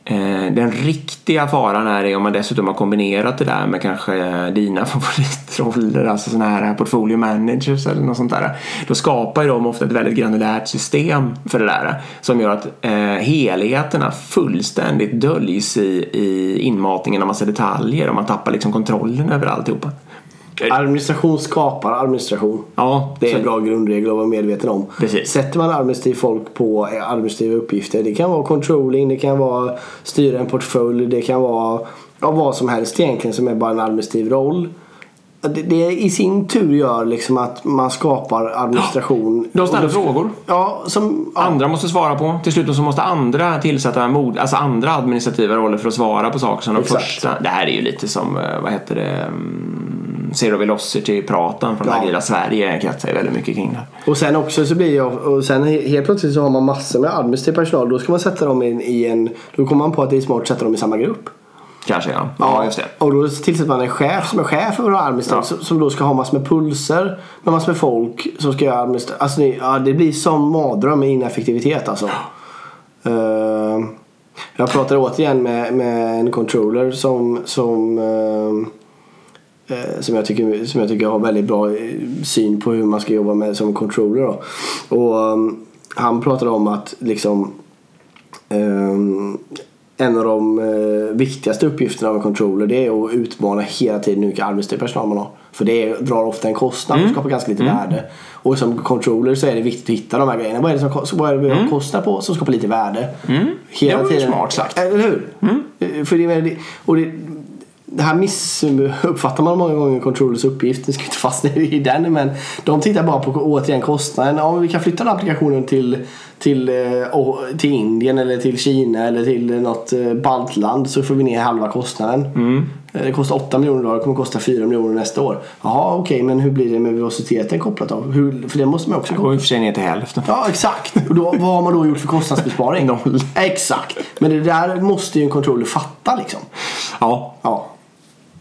Eh, den riktiga faran är om man dessutom har kombinerat det där med kanske dina favoritroller, alltså sådana här portfolio managers eller något sånt där. Då skapar ju de ofta ett väldigt granulärt system för det där som gör att eh, helheterna fullständigt döljs i, i inmatningen av massa detaljer och man tappar liksom kontrollen över alltihopa. Administration skapar administration. Ja, Det är en bra grundregel att vara medveten om. Precis. Sätter man administrativt folk på administrativa uppgifter. Det kan vara controlling, det kan vara styra en portfölj, det kan vara ja, vad som helst egentligen som är bara en administrativ roll. Det, det i sin tur gör liksom att man skapar administration. De ställer frågor. Ja, som... Ja, Andra måste svara på. Till slut så måste andra tillsätta mod, alltså andra administrativa roller för att svara på saker som de Exakt. första. Det här är ju lite som, eh, vad heter det, mm, Zero Velocity-pratan från Ja. Agila Sverige kretsar ju väldigt mycket kring det. Och sen också så blir jag, och sen he- helt plötsligt så har man massor med administrativ personal. Då ska man sätta dem i, i en, då kommer man på att det är smart att sätta dem i samma grupp. Kanske ja. Ja, just det. Och då tillsätter man en chef som är chef våra administratörer Ja. som, som då ska ha massor med pulser med massor med folk som ska göra administration. Alltså det, ja, det blir som mardröm med ineffektivitet alltså. Eh, jag pratade återigen med, med en controller som, som eh, som jag, tycker, som jag tycker har väldigt bra syn på hur man ska jobba med som controller. Då. Och um, han pratade om att liksom um, en av de eh, viktigaste uppgifterna av en controller det är att utmana hela tiden hur mycket administrativ personal man har. För det drar ofta en kostnad och skapar ganska lite värde. Och som controller så är det viktigt att hitta de här grejerna. Vad är det, som, vad är det vi har kostnad på som skapar lite värde? Hela Det var ju smart sagt. Eller hur? Eh, För det, det, och det, det här missuppfattar man många gånger controllers uppgift. Nu ska vi inte fastna i den men de tittar bara på återigen kostnaden. Men vi kan flytta den applikationen till, till, eh, och- till Indien eller till Kina eller till något eh, baltland så får vi ner halva kostnaden. Eh, Det kostar 8 miljoner idag, det kommer kosta 4 miljoner nästa år. Jaha okej men hur blir det med velociteten kopplat då? Hur, för det måste man också Det går koppla. ju för sig ner till hälften. Ja exakt. Och då, vad har man då gjort för kostnadsbesparing? Noll. Exakt. Men det där måste ju en controller fatta liksom. Ja. Ja.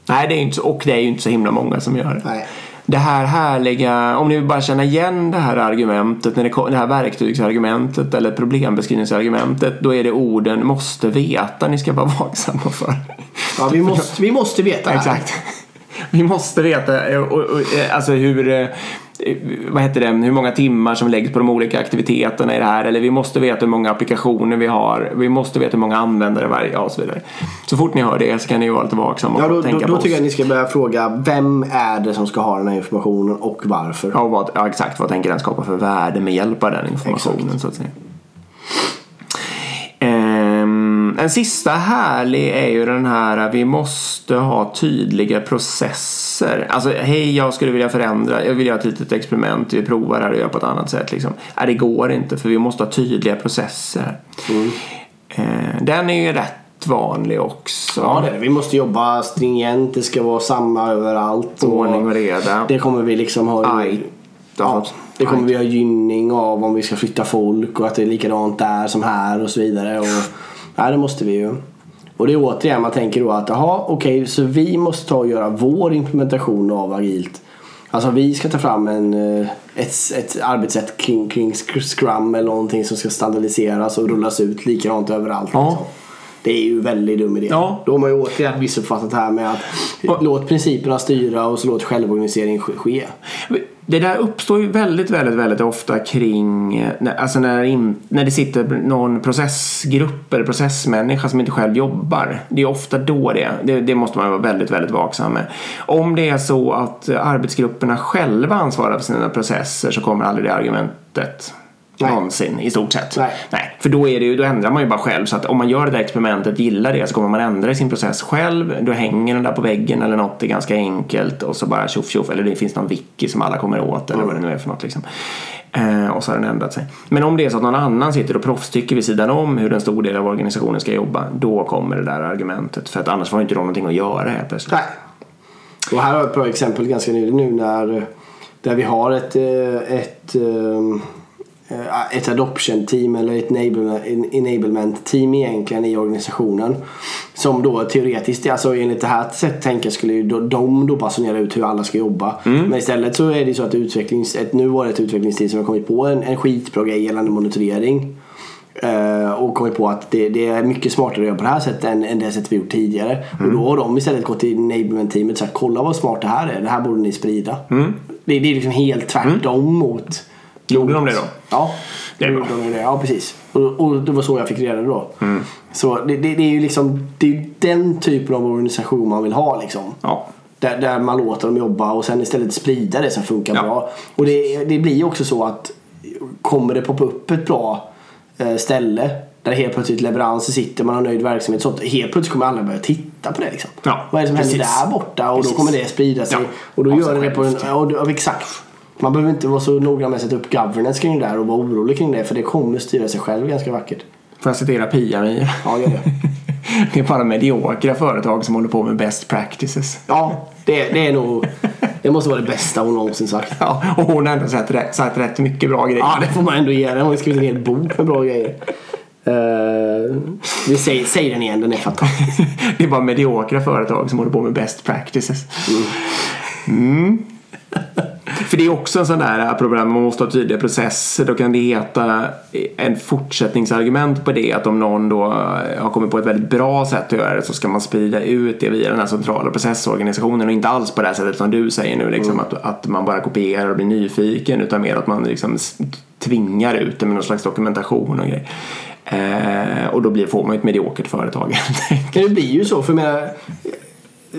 Nej, det är inte så, och det är ju inte så himla många som gör det. Nej. Det här härliga, om ni vill bara känna igen det här argumentet, när det, det här verktygsargumentet eller problembeskrivningsargumentet, då är det orden måste veta ni ska vara vaksamma för. Ja, vi måste, vi måste veta. Exakt. vi måste veta eh, eh, alltså hur, eh, vad heter det, hur många timmar som läggs på de olika aktiviteterna i det här. Eller vi måste veta hur många applikationer vi har. Vi måste veta hur många användare varje, ja, och så vidare. Så fort ni hör det så kan ni vara lite vaksamma och Ja, då, tänka då, på då oss. tycker jag att ni ska börja fråga vem är det som ska ha den här informationen och varför. Ja, vad, ja, exakt. Vad tänker den skapa för värde med hjälp av den informationen så att säga. Ehm, en sista härlig är ju den här vi måste ha tydliga processer. Alltså hej jag skulle vilja förändra, jag vill göra ett litet experiment, vi provar här och gör på ett annat sätt. Liksom. Nej det går inte för vi måste ha tydliga processer. Ehm, den är ju rätt vanlig också. Ja, det är det. Vi måste jobba stringent, det ska vara samma överallt. och Ordning och reda. Det kommer vi liksom ha... Aj. Ja, det kommer vi ha gynning av om vi ska flytta folk och att det är likadant där som här och så vidare. Och, ja, det måste vi ju. Och det är återigen, man tänker då att jaha, okej, så vi måste ta och göra vår implementation av agilt. Alltså vi ska ta fram en, eh, ett, ett arbetssätt kring, kring Scrum eller någonting som ska standardiseras och rullas ut likadant överallt. Ja. Liksom. Det är ju väldigt dum idé. Ja. Då har man ju återigen missuppfattat det här med att låt principerna styra och så låt självorganisering ske. Det där uppstår ju väldigt, väldigt, väldigt ofta kring när- alltså när, in, när det sitter någon processgrupp eller processmänniska som inte själv jobbar. Det är ofta då det, det, det måste man vara väldigt, väldigt vaksam med. Om det är så att arbetsgrupperna själva ansvarar för sina processer så kommer aldrig det argumentet Nej. någonsin i stort sett. Nej. För då, är det ju, då ändrar man ju bara själv. Så att om man gör det där experimentet, gillar det, så kommer man ändra i sin process själv. Då hänger den där på väggen eller något, det är ganska enkelt. Och så bara tjoff tjoff, eller det finns någon wiki som alla kommer åt eller vad det nu är för något. Liksom. Eh, och så har den ändrat sig. Men om det är så att någon annan sitter och proffstycker vid sidan om hur en stor del av organisationen ska jobba, då kommer det där argumentet. För att annars får inte de någonting att göra helt plötsligt. Nej. Och här har jag ett bra exempel ganska nyligen nu när där vi har ett, eh, ett, eh, ett adoption team eller ett enablement- team egentligen i organisationen. Som då teoretiskt, alltså enligt det här sättet tänka skulle ju de då basunera ut hur alla ska jobba. Men istället så är det så att utvecklings, ett, nu var det ett utvecklingsteam som har kommit på en, en skitbra grej gällande monitorering. Eh, och kommit på att det, det är mycket smartare att göra på det här sättet än, än det sättet vi gjort tidigare. Och då har de istället gått till enablement-teamet och sagt kolla vad smart det här är. Det här borde ni sprida. Det, det är liksom helt tvärtom mot... Gjorde de det då? Ja, Det gjorde de det. Ja, precis. Och, och det var så jag fick reda då. Så det, det, det är ju liksom det är den typen av organisation man vill ha liksom. Ja. Där, där man låter dem jobba och sen istället sprida det som funkar Ja. bra. Och det, det blir ju också så att kommer det poppa upp ett bra eh, ställe där helt plötsligt leveranser sitter, man har nöjd verksamhet sånt. Helt plötsligt kommer alla börja titta på det liksom. Ja, Vad är det som händer precis. där borta? Och Precis. då kommer det sprida sig. Ja, Och då gör det på en, och- ja, exakt. Man behöver inte vara så noga med att sätta upp governance kring det där och vara orolig kring det för det kommer styra sig själv ganska vackert. Får jag citera Pia-Mia? Ja, gör det. Det är bara mediokra företag som håller på med best practices. Ja, det, det är nog... Det måste vara det bästa hon någonsin sagt. Ja, och hon har ändå sagt rätt, sagt rätt mycket bra grejer. Ja, det får man ändå ge henne. Hon har skrivit en hel bok med bra grejer. Uh, vi säger, säger den igen, den är fantastisk. Det är bara mediokra företag som håller på med best practices. Mm. För det är också en sån där problem, man måste ha tydliga processer. Då kan det heta en fortsättningsargument på det att om någon då har kommit på ett väldigt bra sätt att göra det så ska man sprida ut det via den här centrala processorganisationen och inte alls på det här sättet som du säger nu liksom att, att man bara kopierar och blir nyfiken utan mer att man liksom tvingar ut det med någon slags dokumentation och grejer. Eh, och då blir, får man ju ett mediokert företag det blir ju så, för jag menar,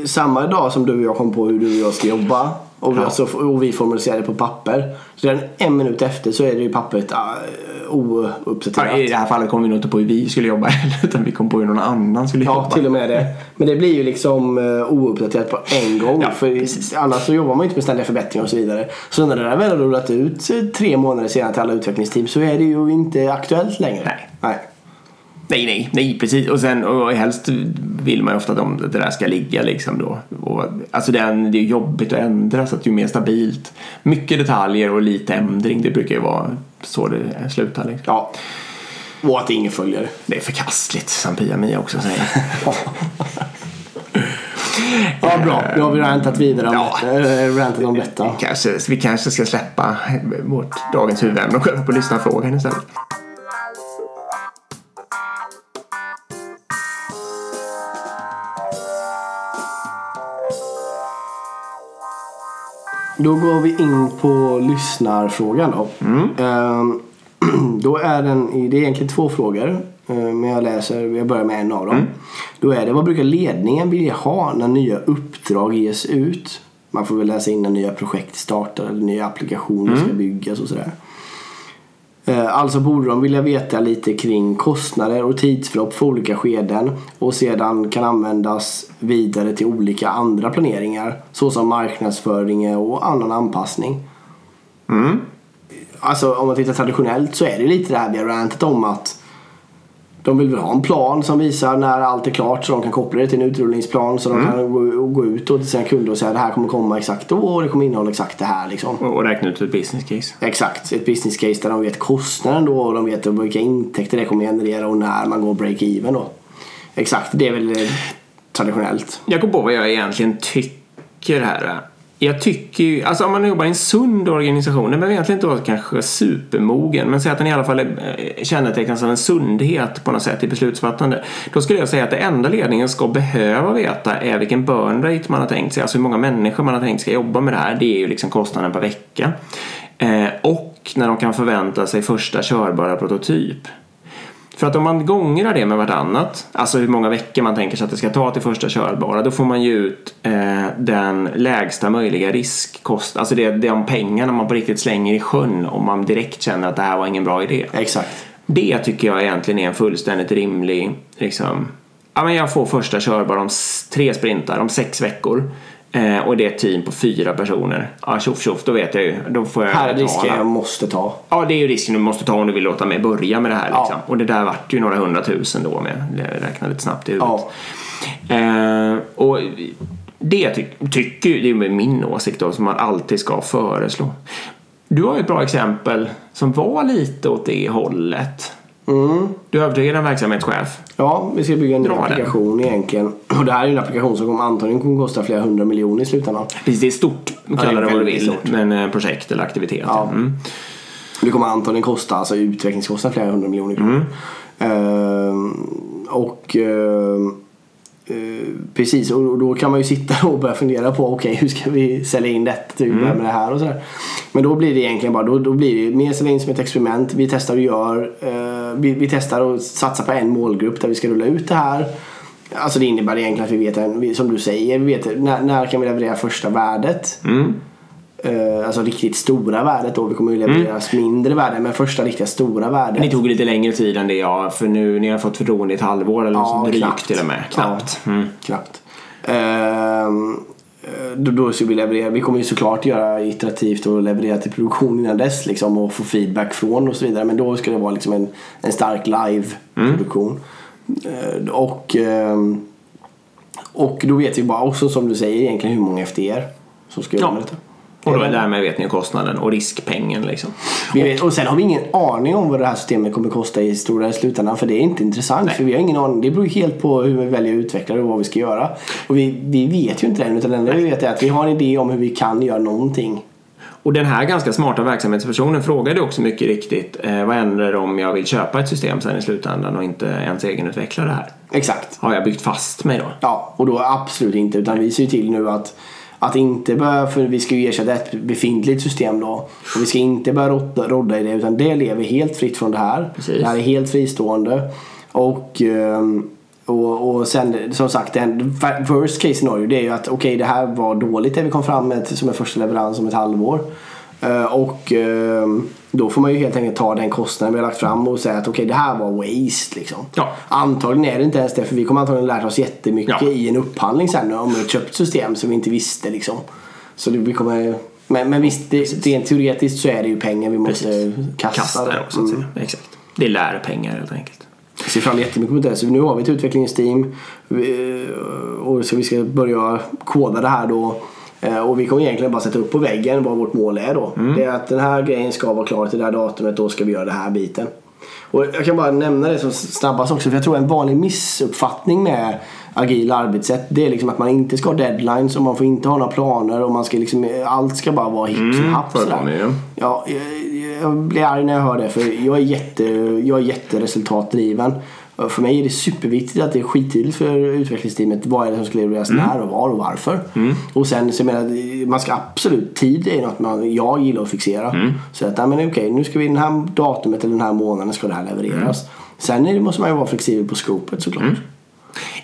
samma dag som du och jag kom på hur du och jag ska jobba och Ja. alltså, och vi formaliserar det på papper. Så redan en minut efter så är det ju pappret uh, ouppdaterat. I det här fallet kom vi nog inte på hur vi skulle jobba heller utan vi kom på hur någon annan skulle Ja, jobba. till och med det. Men det blir ju liksom uh, ouppdaterat på en gång. Ja, för annars så jobbar man ju inte med ständiga förbättringar och så vidare. Så när det där väl har rullat ut eh, tre månader senare till alla utvecklingsteam så är det ju inte aktuellt längre. Nej. Nej. Nej, nej, nej, precis. Och sen och helst vill man ju ofta att de- det där ska ligga liksom då. Och, alltså det är, det är jobbigt att ändra så att ju mer stabilt. Mycket detaljer och lite ändring, det brukar ju vara så det slutar. Liksom. Ja. Och att ingen följer det. Det är förkastligt som Pia-Mia också säger. Ja, bra. Nu har vi rantat vidare om, Ja. Eh, rantat om detta. kanske, vi kanske ska släppa vårt dagens huvudämne och gå över på lyssnarfrågan istället. Då går vi in på lyssnarfrågan då. Ehm, då är den, det är egentligen två frågor. eh, Men jag läser, jag börjar med en av dem. Då är det, vad brukar ledningen vilja ha när nya uppdrag ges ut? Man får väl läsa in när nya projekt startar eller nya applikationer ska byggas och sådär. Eh, Alltså borde de vilja veta lite kring kostnader och tidsförlopp för olika skeden och sedan kan användas vidare till olika andra planeringar såsom marknadsföring och annan anpassning. Alltså om man tittar traditionellt så är det lite det här vi har rantat om att de vill väl ha en plan som visar när allt är klart så de kan koppla det till en utrullningsplan så de kan gå, gå ut och till sina kunder och säga det här kommer komma exakt då och det kommer innehålla exakt det här liksom. Och räkna ut ett business case. Exakt, ett business case där de vet kostnaden då och de vet vilka intäkter det kommer generera och när man går break-even då. Exakt, det är väl traditionellt. Jag kom på vad jag egentligen tycker här. Jag tycker ju, alltså om man jobbar i en sund organisation, den behöver egentligen inte vara kanske supermogen, men säg att den i alla fall är- eh, kännetecknas av en sundhet på något sätt i beslutsfattande. Då skulle jag säga att det enda ledningen ska behöva veta är vilken burn rate man har tänkt sig, alltså hur många människor man har tänkt ska jobba med det här. Det är ju liksom kostnaden per vecka. Eh, och när de kan förvänta sig första körbara prototyp. För att om man gångrar det med vartannat, alltså hur många veckor man tänker sig att det ska ta till första körbara, då får man ju ut eh, den lägsta möjliga riskkost, alltså det, om pengarna man på riktigt slänger i sjön om man direkt känner att det här var ingen bra idé. Exakt. Det tycker jag egentligen är en fullständigt rimlig, liksom, ja men jag får första körbara om tre sprintar om sex veckor. Eh, och det är ett team på fyra personer. Ja, tjoff tjoff, då vet jag ju. Då får jag Här är risken jag måste ta. Ja, det är ju risken du måste ta om du vill låta mig börja med det här. Ja. Liksom. Och det där vart ju några hundratusen då med. Jag räknade lite snabbt i huvudet. Ja. Eh, och det ty- tycker ju, det är min åsikt då, som man alltid ska föreslå. Du har ju ett bra exempel som var lite åt det hållet. Mm. Du övertygade en verksamhetschef. Ja, vi ska bygga en ny Dra den. applikation egentligen. Och det här är en applikation som kommer, antagligen kommer kosta flera hundra miljoner i slutändan. Precis, det är stort, kalla det vad du vill. Men eh, projekt eller aktivitet. Ja. Mm. Det kommer antagligen kosta, alltså utvecklingskostnad flera hundra miljoner kronor. Ehm, och ehm, eh, precis, och då kan man ju sitta och börja fundera på okej hur ska vi sälja in detta, typ, börja med det här och sådär. Men då blir det egentligen bara, då, då blir det mer sälja in som ett experiment. Vi testar och gör, eh, vi, vi testar och satsar på en målgrupp där vi ska rulla ut det här. Alltså det innebär egentligen att vi vet, som du säger, vi vet när, när kan vi leverera första värdet. Mm. Eh, alltså riktigt stora värdet då. Vi kommer ju leverera mindre värden men första riktiga stora värdet. Ni tog lite längre tid än det jag, för nu ni har fått förtroende i ett halvår eller Ja, något drygt till och med. Knappt. Ja. Mm. Knappt. Ehm, eh, då, då ska vi leverera. Vi kommer ju såklart göra iterativt och leverera till produktion innan dess liksom och få feedback från och så vidare. Men då ska det vara liksom en, en stark live-produktion. Eh, och, ehm, och då vet vi bara också som du säger egentligen hur många FDR som ska göra Ja. detta. Och då därmed vet ni kostnaden och riskpengen liksom. Vi vet, och sen har vi ingen aning om vad det här systemet kommer kosta i stora slutändan. För det är inte intressant. För vi har ingen aning. Det beror helt på hur vi väljer att utveckla det och vad vi ska göra. Och vi, vi vet ju inte det än. Utan det enda vi vet är att vi har en idé om hur vi kan göra någonting. Och den här ganska smarta verksamhetspersonen frågade också mycket riktigt eh, vad händer om jag vill köpa ett system sen i slutändan och inte ens egenutveckla det här? Exakt. Har jag byggt fast mig då? Ja, och då absolut inte. Utan vi ser ju till nu att att inte börja, för vi ska ju ersätta ett befintligt system då. Och vi ska inte börja rodda, rodda i det utan det lever helt fritt från det här. Precis. Det här är helt fristående. Och, ehm, och, och sen som sagt, den worst case scenario det är ju att okej det här var dåligt det vi kom fram med som en första leverans om ett halvår. Eh, Och ehm, då får man ju helt enkelt ta den kostnaden vi har lagt fram och säga att okej det här var waste liksom. Ja. Antagligen är det inte ens det för vi kommer antagligen lära oss jättemycket Ja. i en upphandling sen om ett köpt system som vi inte visste liksom. Så det, vi kommer, men, men visst, det, rent teoretiskt så är det ju pengar vi måste Precis. kasta. Det också, säga. Exakt. Det är lärpengar helt enkelt. Jag ser fram jättemycket mot det. Så nu har vi ett utvecklingsteam och så vi ska börja koda det här då. Eh, Och vi kommer egentligen bara sätta upp på väggen vad vårt mål är då. Det är att den här grejen ska vara klar till det här datumet. Då ska vi göra den här biten. Och jag kan bara nämna det så snabbast också. För jag tror en vanlig missuppfattning med agila arbetssätt. Det är liksom att man inte ska ha deadlines och man får inte ha några planer. Och man ska liksom, allt ska bara vara hipp som happ. ju. Ja, jag, jag blir arg när jag hör det för jag är, jätte, jag är jätteresultatdriven. Och För mig är det superviktigt att det är skittydligt för utvecklingsteamet vad är det som ska levereras när och var och varför. Och sen så jag menar, man ska absolut, tid är något man, jag gillar att fixera. Så att, nej, men okej, nu ska vi den här datumet eller den här månaden ska det här levereras. Sen är det, måste man ju vara flexibel på scopet såklart.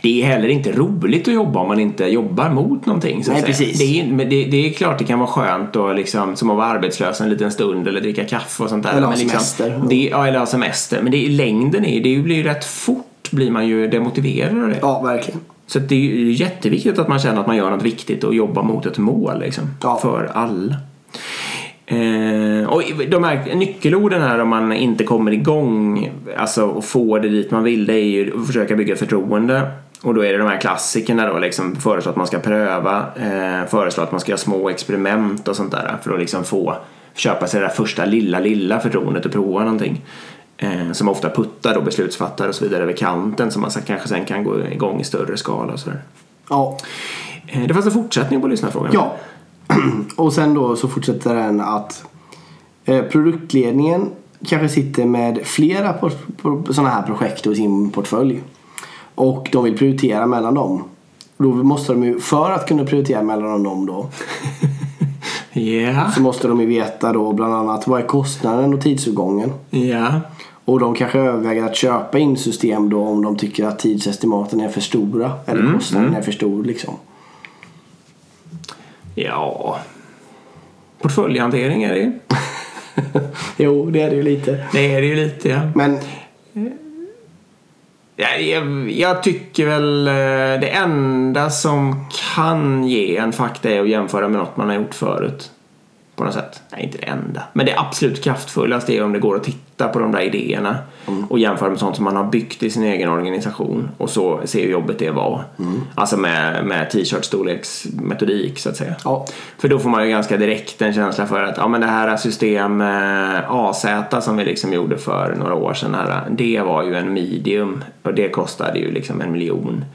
Det är heller inte roligt att jobba om man inte jobbar mot någonting. Så att Nej, precis. Det, är, men det, det är klart det kan vara skönt att liksom, som att vara arbetslös en liten stund eller dricka kaffe och sånt där. Eller ha liksom, semester. Det, ja, eller ha semester. Men det, längden är det blir ju rätt fort blir man ju demotiverad av det. Ja, verkligen. Så det är ju jätteviktigt att man känner att man gör något viktigt och jobbar mot ett mål liksom, Ja. för alla. Eh, och de här nyckelorden här om man inte kommer igång alltså, och får det dit man vill det är ju att försöka bygga förtroende. Och då är det de här klassikerna då liksom föreslå att man ska pröva, eh, föreslå att man ska göra små experiment och sånt där för att liksom få köpa sig det där första lilla, lilla förtroendet och prova någonting. Eh, som ofta puttar då beslutsfattare och så vidare över kanten som man så- kanske sen kan gå igång i större skala och sådär. Ja. Eh, det fanns en fortsättning på lyssnarfrågan. Ja. Och sen då så fortsätter den att eh, produktledningen kanske sitter med flera sådana här projekt i sin portfölj. Och de vill prioritera mellan dem. Då måste de ju, för att kunna prioritera mellan dem då, Ja. så måste de ju veta då bland annat vad är kostnaden och tidsåtgången. Ja. Och de kanske överväger att köpa in system då om de tycker att tidsestimaten är för stora. Eller kostnaden är för stor liksom. Ja. Portföljhantering är det ju. Jo, det är det ju lite. Det är det ju lite ja. Men Ja, jag, jag tycker väl eh, det enda som kan ge en fakta är att jämföra med något man har gjort förut. På något sätt. Nej, inte det enda. Men det absolut kraftfullaste är om det går att titta på de där idéerna och jämföra med sånt som man har byggt i sin egen organisation och så se hur jobbet det var. Alltså med, med t-shirt-storleksmetodik så att säga. ja, För då får man ju ganska direkt en känsla för att ja, men det här system eh, AZ som vi liksom gjorde för några år sedan här, det var ju en medium och det kostade ju liksom en miljon.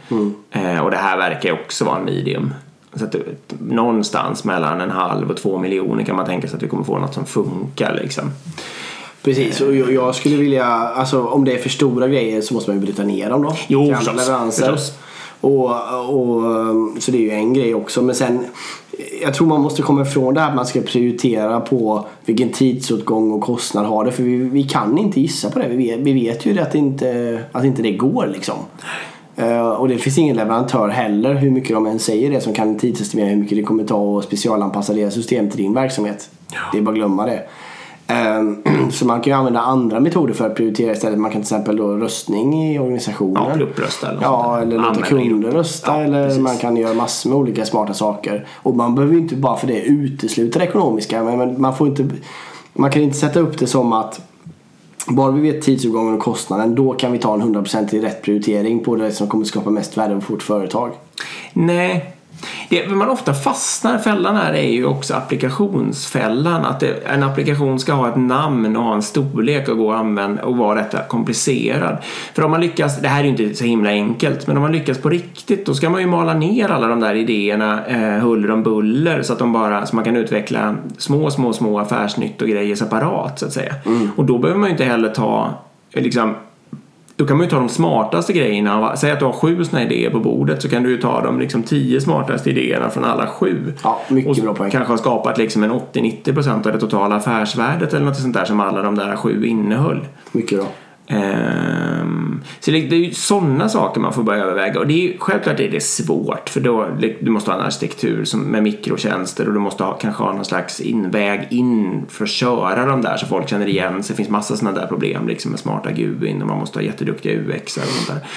Eh, och det här verkar ju också vara en medium. Så att, någonstans mellan en halv och två miljoner kan man tänka sig att vi kommer få något som funkar liksom. precis. Och jag, skulle vilja, alltså om det är för stora grejer så måste man ju bryta ner dem då. Jo, förstås, leveranser. förstås. Och, och, så det är ju en grej också. Men sen, jag tror man måste komma ifrån det här att man ska prioritera på vilken tidsåtgång och kostnad har det. För vi, vi kan inte gissa på det. Vi vet, vi vet ju att, inte, att inte det går liksom. Eh, och det finns ingen leverantör heller, hur mycket de än säger det, som kan tidsestimera hur mycket det kommer ta att specialanpassa deras system till din verksamhet. Det är bara att glömma det. Ehm, Så man kan ju använda andra metoder för att prioritera istället. Man kan till exempel då röstning i organisationen. Ja, grupprösta eller Ja, eller låta kunder rösta. Ja, eller precis. man kan göra massor med olika smarta saker. Och man behöver ju inte bara för det utesluta det ekonomiska. Men man, får inte, man kan inte sätta upp det som att bara vi vet tidsåtgången och kostnaden då kan vi ta en 100% i rätt prioritering på det som kommer skapa mest värde för vårt företag. Nej. Det man ofta fastnar, fällan här är ju också applikationsfällan. Att det, en applikation ska ha ett namn och ha en storlek och gå att använda och vara rätt komplicerad. För om man lyckas, det här är ju inte så himla enkelt, men om man lyckas på riktigt då ska man ju mala ner alla de där idéerna eh, huller om buller så att de bara, så man kan utveckla små, små, små affärsnytt och grejer separat så att säga. Och då behöver man ju inte heller ta liksom då kan man ju ta de smartaste grejerna. Säg att du har sju sådana idéer på bordet så kan du ju ta de liksom tio smartaste idéerna från alla sju. Ja, mycket och bra poäng. kanske ha skapat liksom en 80-90% av det totala affärsvärdet eller något sånt där som alla de där sju innehöll. Mycket bra. Ehm, så det, det är ju sådana saker man får börja överväga och det är ju, självklart är det svårt för då du måste ha en arkitektur som, med mikrotjänster och du måste ha, kanske ha någon slags inväg in för att köra de där så folk känner igen sig. Det finns massa sådana där problem liksom med smarta GUIn och man måste ha jätteduktiga UX och sånt där.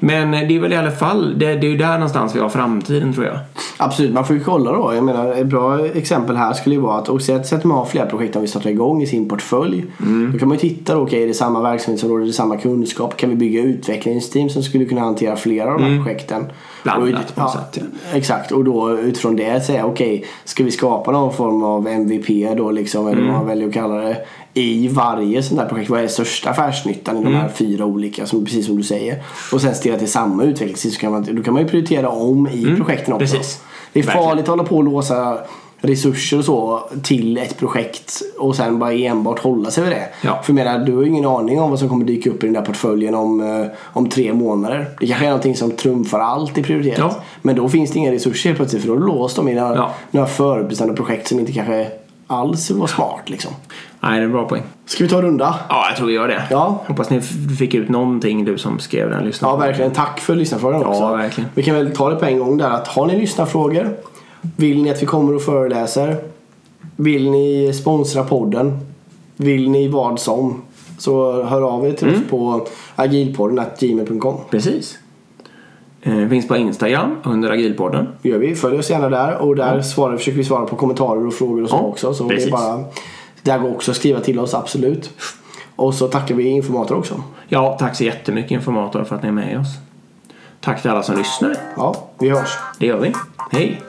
Men det är väl i alla fall, det, det är ju där någonstans vi har framtiden tror jag. Absolut, man får ju kolla då. Jag menar, ett bra exempel här skulle ju vara att säg att man har flera projekt om vi startar igång i sin portfölj. Mm. Då kan man ju titta då, okej är det samma verksamhetsområde, är det samma kunskap? Kan vi bygga utvecklingsteam som skulle kunna hantera flera av de här projekten? Mm. Blandat Och på något sätt, Exakt, och då utifrån det säga okej, ska vi skapa någon form av MVP då liksom, eller Mm. vad man väljer att kalla det, i varje sånt här projekt. Vad är största affärsnyttan i de Mm. här fyra olika, som, precis som du säger. Och sen stilla till samma utvecklingsteam så kan man, då kan man ju prioritera om i projekten också. Mm. precis. Det är Verkligen. farligt att hålla på och låsa resurser och så till ett projekt och sen bara enbart hålla sig vid det. Ja. För menar, du har ju ingen aning om vad som kommer dyka upp i den där portföljen om, eh, om tre månader. Det kanske är någonting som trumfar allt i prioritet. Ja. Men då finns det inga resurser helt plötsligt för då låst dem i några, Ja. några förbestämda projekt som inte kanske alls var smart liksom. Nej, det är en bra poäng. Ska vi ta en runda? Ja, jag tror vi gör det. Ja. Hoppas ni fick ut någonting du som skrev den lyssnaren. Ja, verkligen. Tack för lyssnarfrågan Ja, också. verkligen. Vi kan väl ta det på en gång där att har ni lyssnarfrågor? Vill ni att vi kommer och föreläser? Vill ni sponsra podden? Vill ni vad som? Så hör av er till Mm. oss på agilpodden.gmail.com. Precis. Eh, finns på Instagram under Agilpodden. Det gör vi. Följ oss gärna där och där svarar, försöker vi svara på kommentarer och frågor och så Ja, också. Så det precis. är bara, där går också att skriva till oss, absolut. Och så tackar vi informator också. Ja, tack så jättemycket informator för att ni är med oss. Tack till alla som lyssnar. Ja, vi hörs. Det gör vi. Hej!